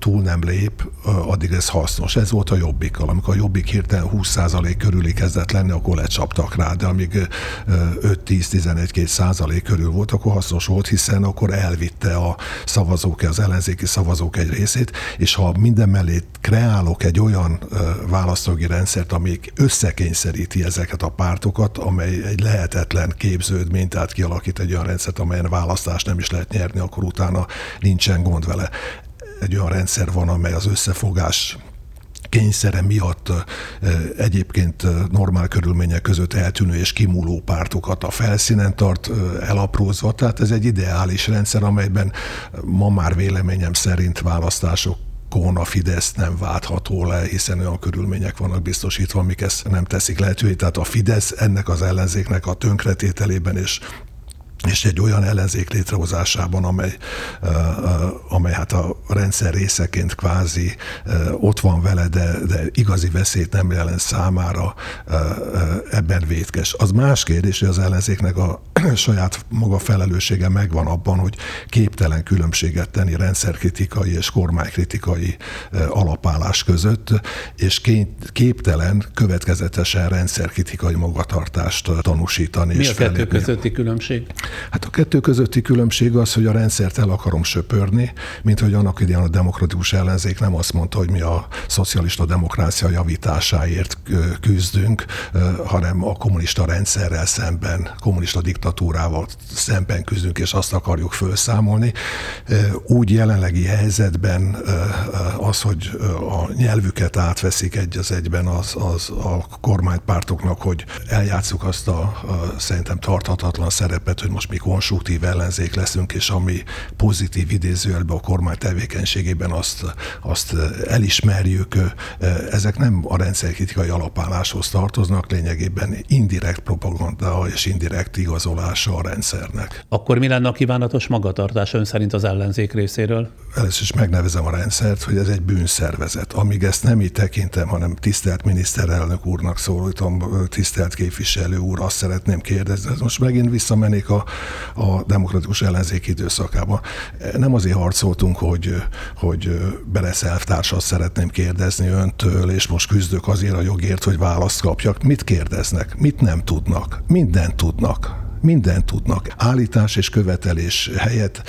túl nem lép, addig ez hasznos. Ez volt a jobbikkal. Amikor a jobbik hirtelen 20% körüli kezdett lenni, akkor lecsaptak rá, de amíg 5-10-11-2 százalék körül volt, akkor hasznos volt, hiszen akkor elvitte a szavazók, az ellenzéki szavazók egy részét, és ha minden mellé kreálok egy olyan választógi rendszert, amik összekényszeríti ezeket a pártokat, amely egy lehetetlen képződmény, tehát kialakít egy olyan rendszert, amelyen választást nem is lehet nyerni, akkor utána nincsen gond vele egy olyan rendszer van, amely az összefogás kényszere miatt egyébként normál körülmények között eltűnő és kimúló pártokat a felszínen tart elaprózva. Tehát ez egy ideális rendszer, amelyben ma már véleményem szerint választások a Fidesz nem váltható le, hiszen olyan körülmények vannak biztosítva, amik ezt nem teszik lehetővé. Tehát a Fidesz ennek az ellenzéknek a tönkretételében és és egy olyan ellenzék létrehozásában, amely, amely hát a rendszer részeként kvázi ott van vele, de, de igazi veszélyt nem jelent számára, ebben vétkes. Az más kérdés, hogy az ellenzéknek a saját maga felelőssége megvan abban, hogy képtelen különbséget tenni rendszerkritikai és kormánykritikai alapállás között, és képtelen következetesen rendszerkritikai magatartást tanúsítani. Mi és a kettő közötti különbség? Hát a kettő közötti különbség az, hogy a rendszert el akarom söpörni, mint hogy annak idején a demokratikus ellenzék nem azt mondta, hogy mi a szocialista demokrácia javításáért küzdünk, hanem a kommunista rendszerrel szemben, kommunista diktatúrával szemben küzdünk, és azt akarjuk felszámolni. Úgy jelenlegi helyzetben az, hogy a nyelvüket átveszik egy az egyben az, az a kormánypártoknak, hogy eljátszuk azt a, a szerintem tarthatatlan szerepet, hogy most mi konstruktív ellenzék leszünk, és ami pozitív idézőjelben a kormány tevékenységében azt, azt elismerjük, ezek nem a rendszerkritikai alapálláshoz tartoznak, lényegében indirekt propaganda és indirekt igazolása a rendszernek. Akkor mi lenne a kívánatos magatartás ön szerint az ellenzék részéről? Először is megnevezem a rendszert, hogy ez egy bűnszervezet. Amíg ezt nem így tekintem, hanem tisztelt miniszterelnök úrnak szólítom, tisztelt képviselő úr, azt szeretném kérdezni, most megint visszamennék a, a demokratikus ellenzék időszakába. Nem azért harcoltunk, hogy, hogy Beresz elvtársat szeretném kérdezni öntől, és most küzdök azért a jogért, hogy választ kapjak. Mit kérdeznek? Mit nem tudnak? Mindent tudnak mindent tudnak. Állítás és követelés helyett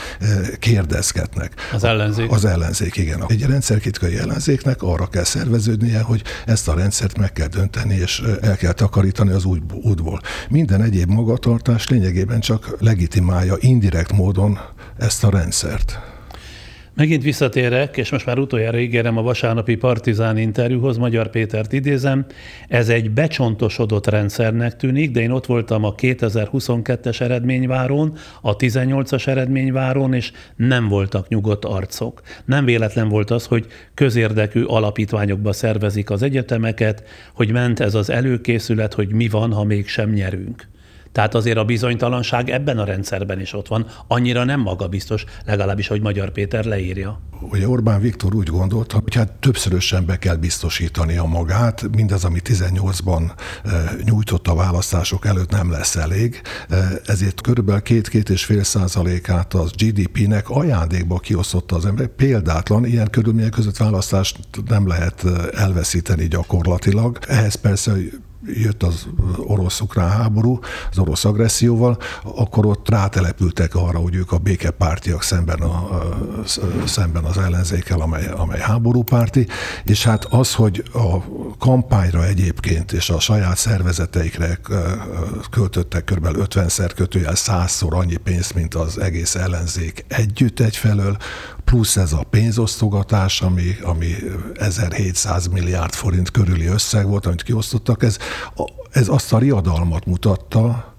kérdezgetnek. Az ellenzék? Az ellenzék, igen. Egy rendszerkritikai ellenzéknek arra kell szerveződnie, hogy ezt a rendszert meg kell dönteni, és el kell takarítani az útból. Minden egyéb magatartás lényegében csak legitimálja indirekt módon ezt a rendszert. Megint visszatérek, és most már utoljára ígérem a vasárnapi partizán interjúhoz, Magyar Pétert idézem. Ez egy becsontosodott rendszernek tűnik, de én ott voltam a 2022-es eredményváron, a 18-as eredményváron, és nem voltak nyugodt arcok. Nem véletlen volt az, hogy közérdekű alapítványokba szervezik az egyetemeket, hogy ment ez az előkészület, hogy mi van, ha mégsem nyerünk. Tehát azért a bizonytalanság ebben a rendszerben is ott van, annyira nem magabiztos, legalábbis, hogy Magyar Péter leírja. Ugye Orbán Viktor úgy gondolta, hogy hát többszörösen be kell biztosítani a magát, mindaz, ami 18-ban eh, nyújtott a választások előtt nem lesz elég, eh, ezért körülbelül két-két és fél százalékát az GDP-nek ajándékba kiosztotta az ember. Példátlan, ilyen körülmények között választást nem lehet eh, elveszíteni gyakorlatilag. Ehhez persze jött az orosz-ukrán háború, az orosz agresszióval, akkor ott rátelepültek arra, hogy ők a békepártiak szemben, a, szemben az ellenzékkel, amely, amely háborúpárti, és hát az, hogy a kampányra egyébként és a saját szervezeteikre költöttek kb. 50-szer kötőjel 100-szor annyi pénzt, mint az egész ellenzék együtt egyfelől, plusz ez a pénzosztogatás, ami, ami 1700 milliárd forint körüli összeg volt, amit kiosztottak, ez, ez azt a riadalmat mutatta,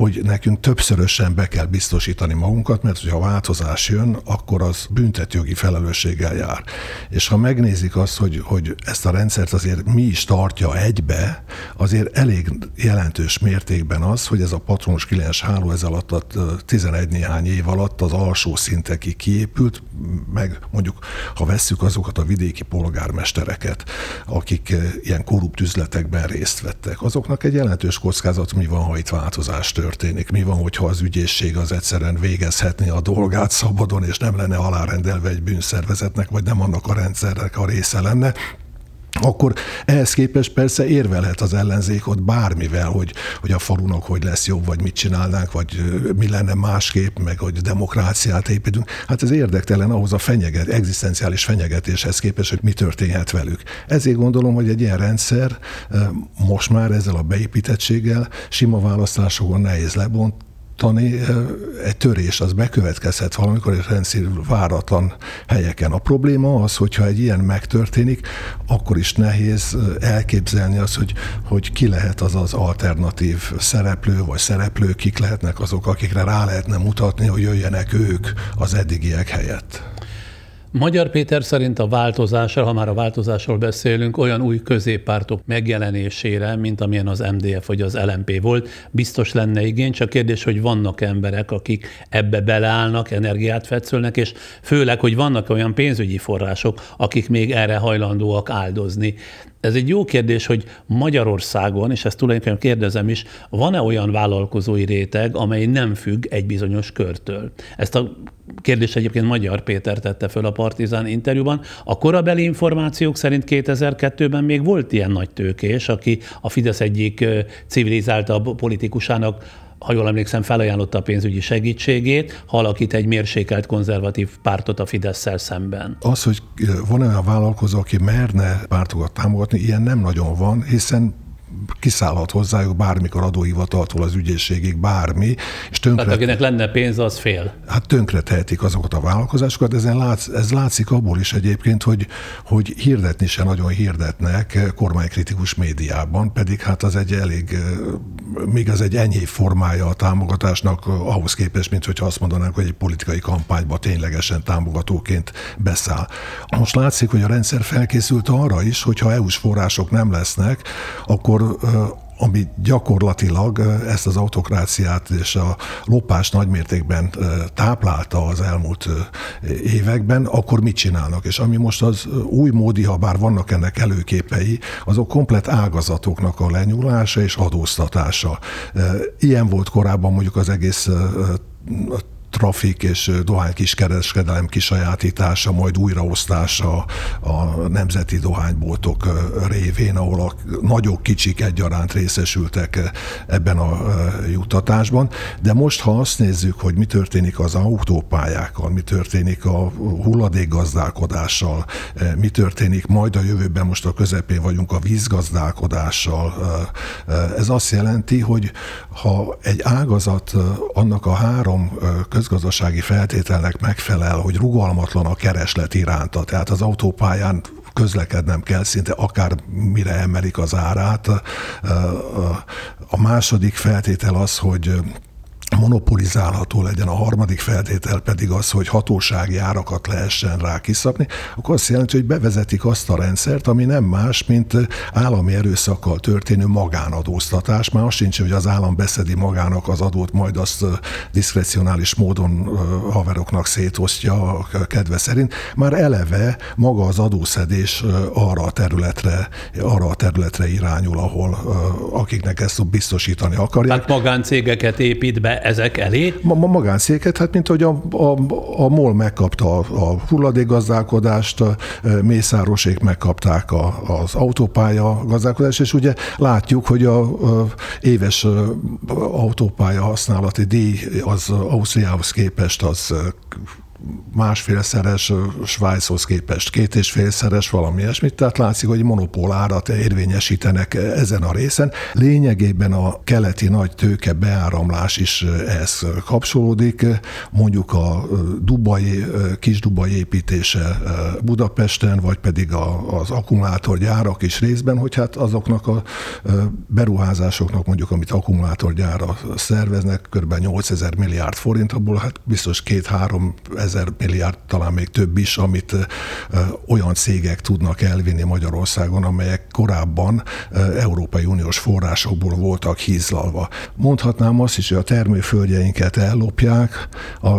hogy nekünk többszörösen be kell biztosítani magunkat, mert ha változás jön, akkor az büntetjogi felelősséggel jár. És ha megnézik azt, hogy, hogy ezt a rendszert azért mi is tartja egybe, azért elég jelentős mértékben az, hogy ez a patronos kliens háló ez alatt a 11 néhány év alatt az alsó szintekig kiépült, meg mondjuk, ha vesszük azokat a vidéki polgármestereket, akik ilyen korrupt üzletekben részt vettek, azoknak egy jelentős kockázat mi van, ha itt változás történik. Mi van, hogyha az ügyészség az egyszerűen végezhetné a dolgát szabadon, és nem lenne alárendelve egy bűnszervezetnek, vagy nem annak a rendszernek a része lenne akkor ehhez képest persze érvelhet az ellenzék ott bármivel, hogy, hogy a falunak hogy lesz jobb, vagy mit csinálnánk, vagy mi lenne másképp, meg hogy demokráciát építünk. Hát ez érdektelen ahhoz a fenyeget, egzisztenciális fenyegetéshez képest, hogy mi történhet velük. Ezért gondolom, hogy egy ilyen rendszer most már ezzel a beépítettséggel sima választásokon nehéz lebont, számítani, egy törés az bekövetkezhet valamikor egy rendszerű váratlan helyeken. A probléma az, hogyha egy ilyen megtörténik, akkor is nehéz elképzelni azt, hogy, hogy ki lehet az az alternatív szereplő, vagy szereplők, kik lehetnek azok, akikre rá lehetne mutatni, hogy jöjjenek ők az eddigiek helyett. Magyar Péter szerint a változásra, ha már a változásról beszélünk, olyan új középpártok megjelenésére, mint amilyen az MDF vagy az LMP volt, biztos lenne igény, csak kérdés, hogy vannak emberek, akik ebbe beleállnak, energiát fetszölnek, és főleg, hogy vannak olyan pénzügyi források, akik még erre hajlandóak áldozni. Ez egy jó kérdés, hogy Magyarországon, és ezt tulajdonképpen kérdezem is, van-e olyan vállalkozói réteg, amely nem függ egy bizonyos körtől? Ezt a kérdést egyébként Magyar Péter tette föl a Partizán interjúban. A korabeli információk szerint 2002-ben még volt ilyen nagy tőkés, aki a Fidesz egyik civilizáltabb politikusának ha jól emlékszem, felajánlotta a pénzügyi segítségét, ha alakít egy mérsékelt konzervatív pártot a fidesz szemben. Az, hogy van olyan vállalkozó, aki merne pártokat támogatni, ilyen nem nagyon van, hiszen kiszállhat hozzájuk bármikor adóhivataltól az ügyészségig bármi, és tönkre... Tehát akinek lenne pénz, az fél. Hát tönkre tehetik azokat a vállalkozásokat, ezen látsz, ez látszik abból is egyébként, hogy, hogy hirdetni se nagyon hirdetnek kormánykritikus médiában, pedig hát az egy elég, még az egy enyhébb formája a támogatásnak ahhoz képest, mint hogyha azt mondanánk, hogy egy politikai kampányba ténylegesen támogatóként beszáll. Most látszik, hogy a rendszer felkészült arra is, hogyha EU-s források nem lesznek, akkor akkor ami gyakorlatilag ezt az autokráciát és a lopás nagymértékben táplálta az elmúlt években, akkor mit csinálnak? És ami most az új módi, ha bár vannak ennek előképei, azok komplet ágazatoknak a lenyúlása és adóztatása. Ilyen volt korábban mondjuk az egész trafik és dohány kiskereskedelem kisajátítása, majd újraosztása a nemzeti dohányboltok révén, ahol a nagyok, kicsik egyaránt részesültek ebben a juttatásban. De most, ha azt nézzük, hogy mi történik az autópályákkal, mi történik a hulladékgazdálkodással, mi történik majd a jövőben, most a közepén vagyunk a vízgazdálkodással, ez azt jelenti, hogy ha egy ágazat annak a három közgazdasági feltételnek megfelel, hogy rugalmatlan a kereslet iránta, tehát az autópályán közlekednem kell, szinte akár mire emelik az árát. A második feltétel az, hogy monopolizálható legyen, a harmadik feltétel pedig az, hogy hatósági árakat lehessen rá kiszabni, akkor azt jelenti, hogy bevezetik azt a rendszert, ami nem más, mint állami erőszakkal történő magánadóztatás. Már azt sincs, hogy az állam beszedi magának az adót, majd azt diszkrecionális módon haveroknak szétosztja a kedve szerint. Már eleve maga az adószedés arra a területre, arra a területre irányul, ahol akiknek ezt biztosítani akarják. Tehát magáncégeket épít be ezek elé? Ma, ma magánszéket, hát mint hogy a, a, a MOL megkapta a, a hulladékgazdálkodást, a Mészárosék megkapták a, az autópálya gazdálkodást, és ugye látjuk, hogy a, a éves autópálya használati díj az Ausztriához képest az másfélszeres Svájchoz képest két és félszeres valami ilyesmit, tehát látszik, hogy monopól árat érvényesítenek ezen a részen. Lényegében a keleti nagy tőke beáramlás is ehhez kapcsolódik, mondjuk a Dubai, kis Dubai építése Budapesten, vagy pedig az akkumulátorgyárak is részben, hogy hát azoknak a beruházásoknak mondjuk, amit akkumulátorgyára szerveznek, kb. 8000 milliárd forint, abból hát biztos két-három ezer milliárd, talán még több is, amit olyan cégek tudnak elvinni Magyarországon, amelyek korábban Európai Uniós forrásokból voltak hízlalva. Mondhatnám azt is, hogy a termőföldjeinket ellopják, a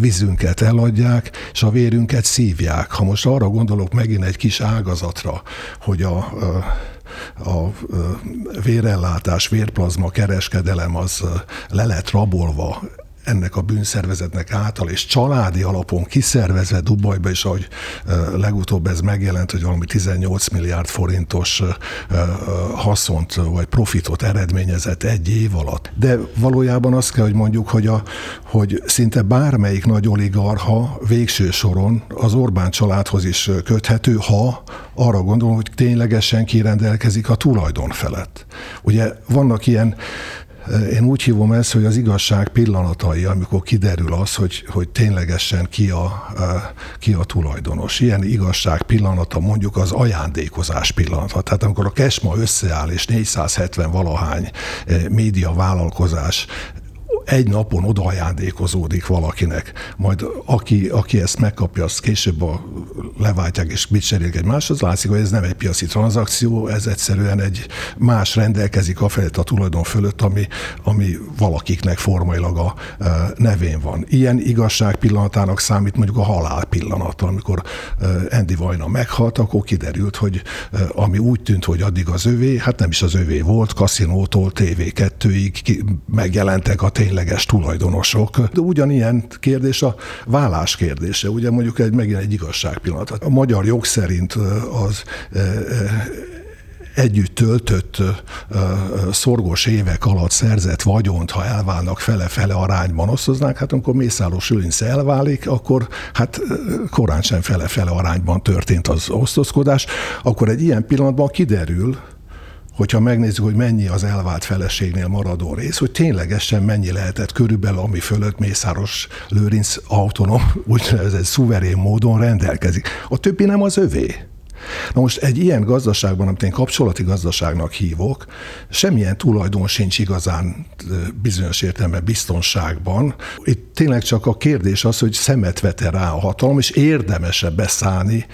vízünket eladják, és a vérünket szívják. Ha most arra gondolok megint egy kis ágazatra, hogy a, a vérellátás, vérplazma kereskedelem az le lett rabolva ennek a bűnszervezetnek által, és családi alapon kiszervezve Dubajba, és ahogy legutóbb ez megjelent, hogy valami 18 milliárd forintos haszont vagy profitot eredményezett egy év alatt. De valójában azt kell, hogy mondjuk, hogy, a, hogy szinte bármelyik nagy oligarha végső soron az Orbán családhoz is köthető, ha arra gondolom, hogy ténylegesen kirendelkezik a tulajdon felett. Ugye vannak ilyen Én úgy hívom ezt, hogy az igazság pillanatai, amikor kiderül az, hogy, hogy ténylegesen ki a, ki a tulajdonos. Ilyen igazság pillanata mondjuk az ajándékozás pillanata. Tehát amikor a Kesma összeáll, és 470 valahány média vállalkozás egy napon oda ajándékozódik valakinek, majd aki, aki ezt megkapja, azt később a, leváltják és mit cserélik egymáshoz, látszik, hogy ez nem egy piaci tranzakció, ez egyszerűen egy más rendelkezik a felett a tulajdon fölött, ami, ami valakiknek formailag a e, nevén van. Ilyen igazság pillanatának számít mondjuk a halál pillanata, amikor e, Andy Vajna meghalt, akkor kiderült, hogy e, ami úgy tűnt, hogy addig az övé, hát nem is az övé volt, kaszinótól TV2-ig megjelentek a tényleg tényleges tulajdonosok. De ugyanilyen kérdés a vállás kérdése. Ugye mondjuk egy, megint egy igazság pillanat. A magyar jog szerint az együtt töltött szorgos évek alatt szerzett vagyont, ha elválnak fele-fele arányban osztoznák, hát amikor Mészáros Lőrinc elválik, akkor hát korán sem fele-fele arányban történt az osztozkodás, akkor egy ilyen pillanatban kiderül, hogyha megnézzük, hogy mennyi az elvált feleségnél maradó rész, hogy ténylegesen mennyi lehetett körülbelül, ami fölött Mészáros Lőrinc autonóm, úgynevezett szuverén módon rendelkezik. A többi nem az övé. Na most egy ilyen gazdaságban, amit én kapcsolati gazdaságnak hívok, semmilyen tulajdon sincs igazán bizonyos értelemben biztonságban. Itt tényleg csak a kérdés az, hogy szemet vete rá a hatalom, és érdemese beszállni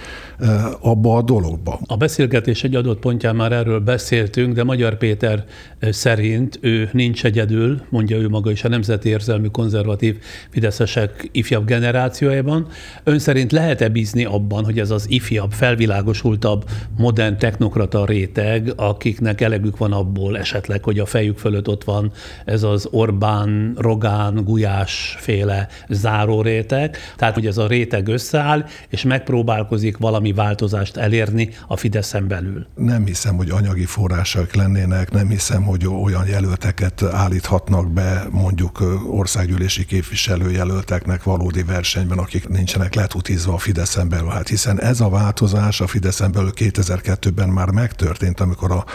abba a dologba. A beszélgetés egy adott pontján már erről beszéltünk, de Magyar Péter szerint ő nincs egyedül, mondja ő maga is a nemzeti érzelmű konzervatív fideszesek ifjabb generációjában. Ön szerint lehet-e bízni abban, hogy ez az ifjabb, felvilágosultabb, modern technokrata réteg, akiknek elegük van abból esetleg, hogy a fejük fölött ott van ez az Orbán, Rogán, Gulyás féle záró réteg, tehát hogy ez a réteg összeáll, és megpróbálkozik valami valami változást elérni a Fideszen belül? Nem hiszem, hogy anyagi források lennének, nem hiszem, hogy olyan jelölteket állíthatnak be mondjuk országgyűlési képviselőjelölteknek valódi versenyben, akik nincsenek letutizva a Fideszen belül. Hát hiszen ez a változás a Fideszen belül 2002-ben már megtörtént, amikor a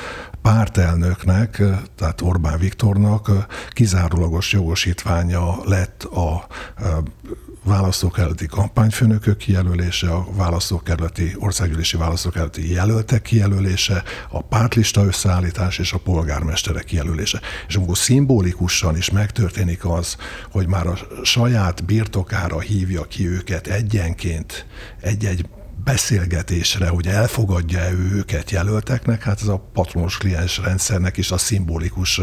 pártelnöknek, tehát Orbán Viktornak kizárólagos jogosítványa lett a választókerületi kampányfőnökök kijelölése, a választókerületi, országgyűlési választókerületi jelöltek kijelölése, a pártlista összeállítás és a polgármesterek kijelölése. És amikor szimbolikusan is megtörténik az, hogy már a saját birtokára hívja ki őket egyenként egy-egy beszélgetésre, hogy elfogadja-e őket jelölteknek, hát ez a patronos kliens rendszernek is a szimbolikus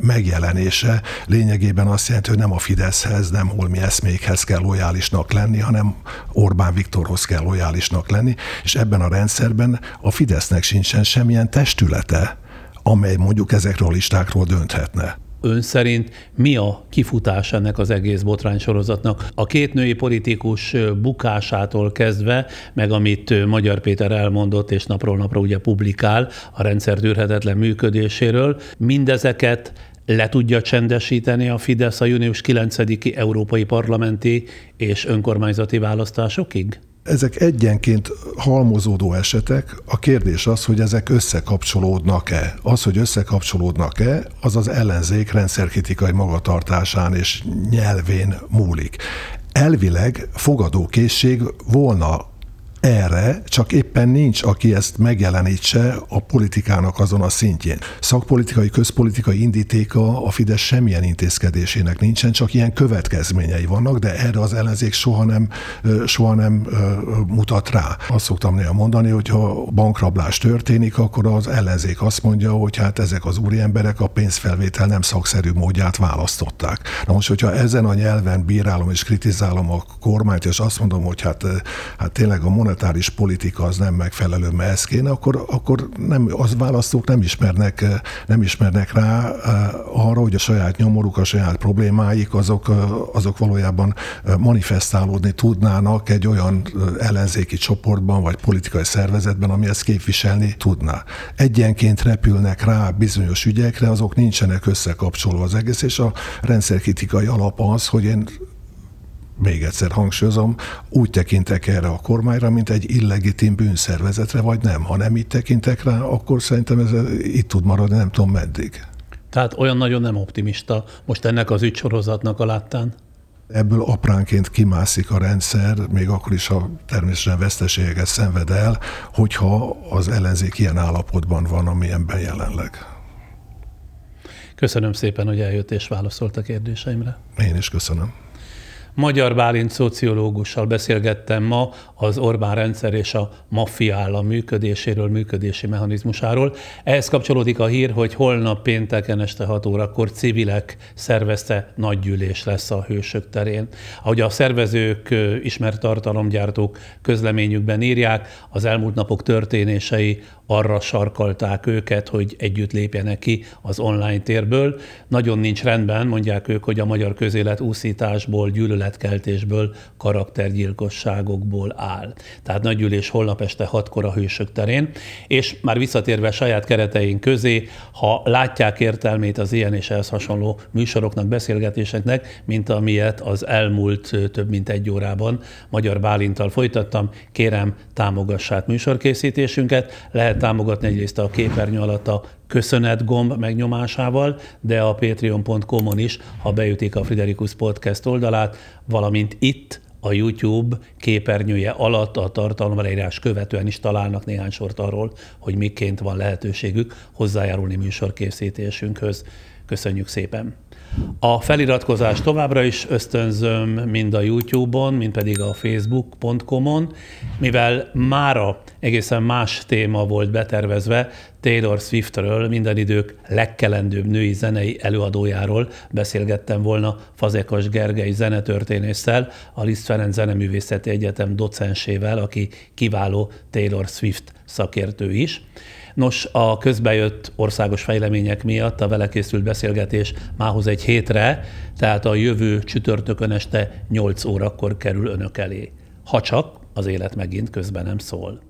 megjelenése. Lényegében azt jelenti, hogy nem a Fideszhez, nem holmi eszmékhez kell lojálisnak lenni, hanem Orbán Viktorhoz kell lojálisnak lenni, és ebben a rendszerben a Fidesznek sincsen semmilyen testülete, amely mondjuk ezekről a listákról dönthetne ön szerint mi a kifutás ennek az egész botránysorozatnak? A két női politikus bukásától kezdve, meg amit Magyar Péter elmondott, és napról napra ugye publikál a rendszer tűrhetetlen működéséről, mindezeket le tudja csendesíteni a Fidesz a június 9-i európai parlamenti és önkormányzati választásokig? Ezek egyenként halmozódó esetek. A kérdés az, hogy ezek összekapcsolódnak-e. Az, hogy összekapcsolódnak-e, az az ellenzék rendszerkritikai magatartásán és nyelvén múlik. Elvileg fogadókészség volna erre, csak éppen nincs, aki ezt megjelenítse a politikának azon a szintjén. Szakpolitikai, közpolitikai indítéka a Fidesz semmilyen intézkedésének nincsen, csak ilyen következményei vannak, de erre az ellenzék soha nem, soha nem mutat rá. Azt szoktam néha mondani, hogy ha bankrablás történik, akkor az ellenzék azt mondja, hogy hát ezek az úriemberek a pénzfelvétel nem szakszerű módját választották. Na most, hogyha ezen a nyelven bírálom és kritizálom a kormányt, és azt mondom, hogy hát, hát tényleg a monetáris politika az nem megfelelő, mert akkor, akkor nem, az választók nem ismernek, nem ismernek rá eh, arra, hogy a saját nyomoruk, a saját problémáik, azok, eh, azok valójában eh, manifestálódni tudnának egy olyan ellenzéki csoportban, vagy politikai szervezetben, ami ezt képviselni tudná. Egyenként repülnek rá bizonyos ügyekre, azok nincsenek összekapcsolva az egész, és a rendszerkritikai alap az, hogy én még egyszer hangsúlyozom, úgy tekintek erre a kormányra, mint egy illegitim bűnszervezetre, vagy nem. Ha nem így tekintek rá, akkor szerintem ez itt tud maradni, nem tudom meddig. Tehát olyan nagyon nem optimista most ennek az ügysorozatnak a láttán? Ebből apránként kimászik a rendszer, még akkor is, ha természetesen veszteségeket szenved el, hogyha az ellenzék ilyen állapotban van, amilyenben jelenleg. Köszönöm szépen, hogy eljött és válaszolt a kérdéseimre. Én is köszönöm. Magyar Bálint szociológussal beszélgettem ma az Orbán rendszer és a maffia állam működéséről, működési mechanizmusáról. Ehhez kapcsolódik a hír, hogy holnap pénteken este 6 órakor civilek szervezte nagygyűlés lesz a Hősök terén. Ahogy a szervezők, ismert tartalomgyártók közleményükben írják, az elmúlt napok történései arra sarkalták őket, hogy együtt lépjenek ki az online térből. Nagyon nincs rendben, mondják ők, hogy a magyar közélet úszításból, gyűlöletkeltésből, karaktergyilkosságokból áll. Tehát nagygyűlés holnap este hatkor a Hősök terén, és már visszatérve saját kereteink közé, ha látják értelmét az ilyen és ehhez hasonló műsoroknak, beszélgetéseknek, mint amilyet az elmúlt több mint egy órában Magyar Bálintal folytattam, kérem támogassák műsorkészítésünket. Lehet támogatni egyrészt a képernyő alatt a köszönet gomb megnyomásával, de a patreon.com-on is, ha beütik a Friderikus Podcast oldalát, valamint itt a YouTube képernyője alatt a tartalomleírás követően is találnak néhány sort arról, hogy miként van lehetőségük hozzájárulni műsorkészítésünkhöz. Köszönjük szépen! A feliratkozás továbbra is ösztönzöm mind a YouTube-on, mind pedig a facebook.com-on, mivel mára egészen más téma volt betervezve, Taylor Swiftről, minden idők legkelendőbb női zenei előadójáról beszélgettem volna Fazekas Gergely zenetörténésszel, a Liszt Ferenc Zeneművészeti Egyetem docensével, aki kiváló Taylor Swift szakértő is. Nos, a közbejött országos fejlemények miatt a vele készült beszélgetés mához egy hétre, tehát a jövő csütörtökön este 8 órakor kerül önök elé. Ha csak az élet megint közben nem szól.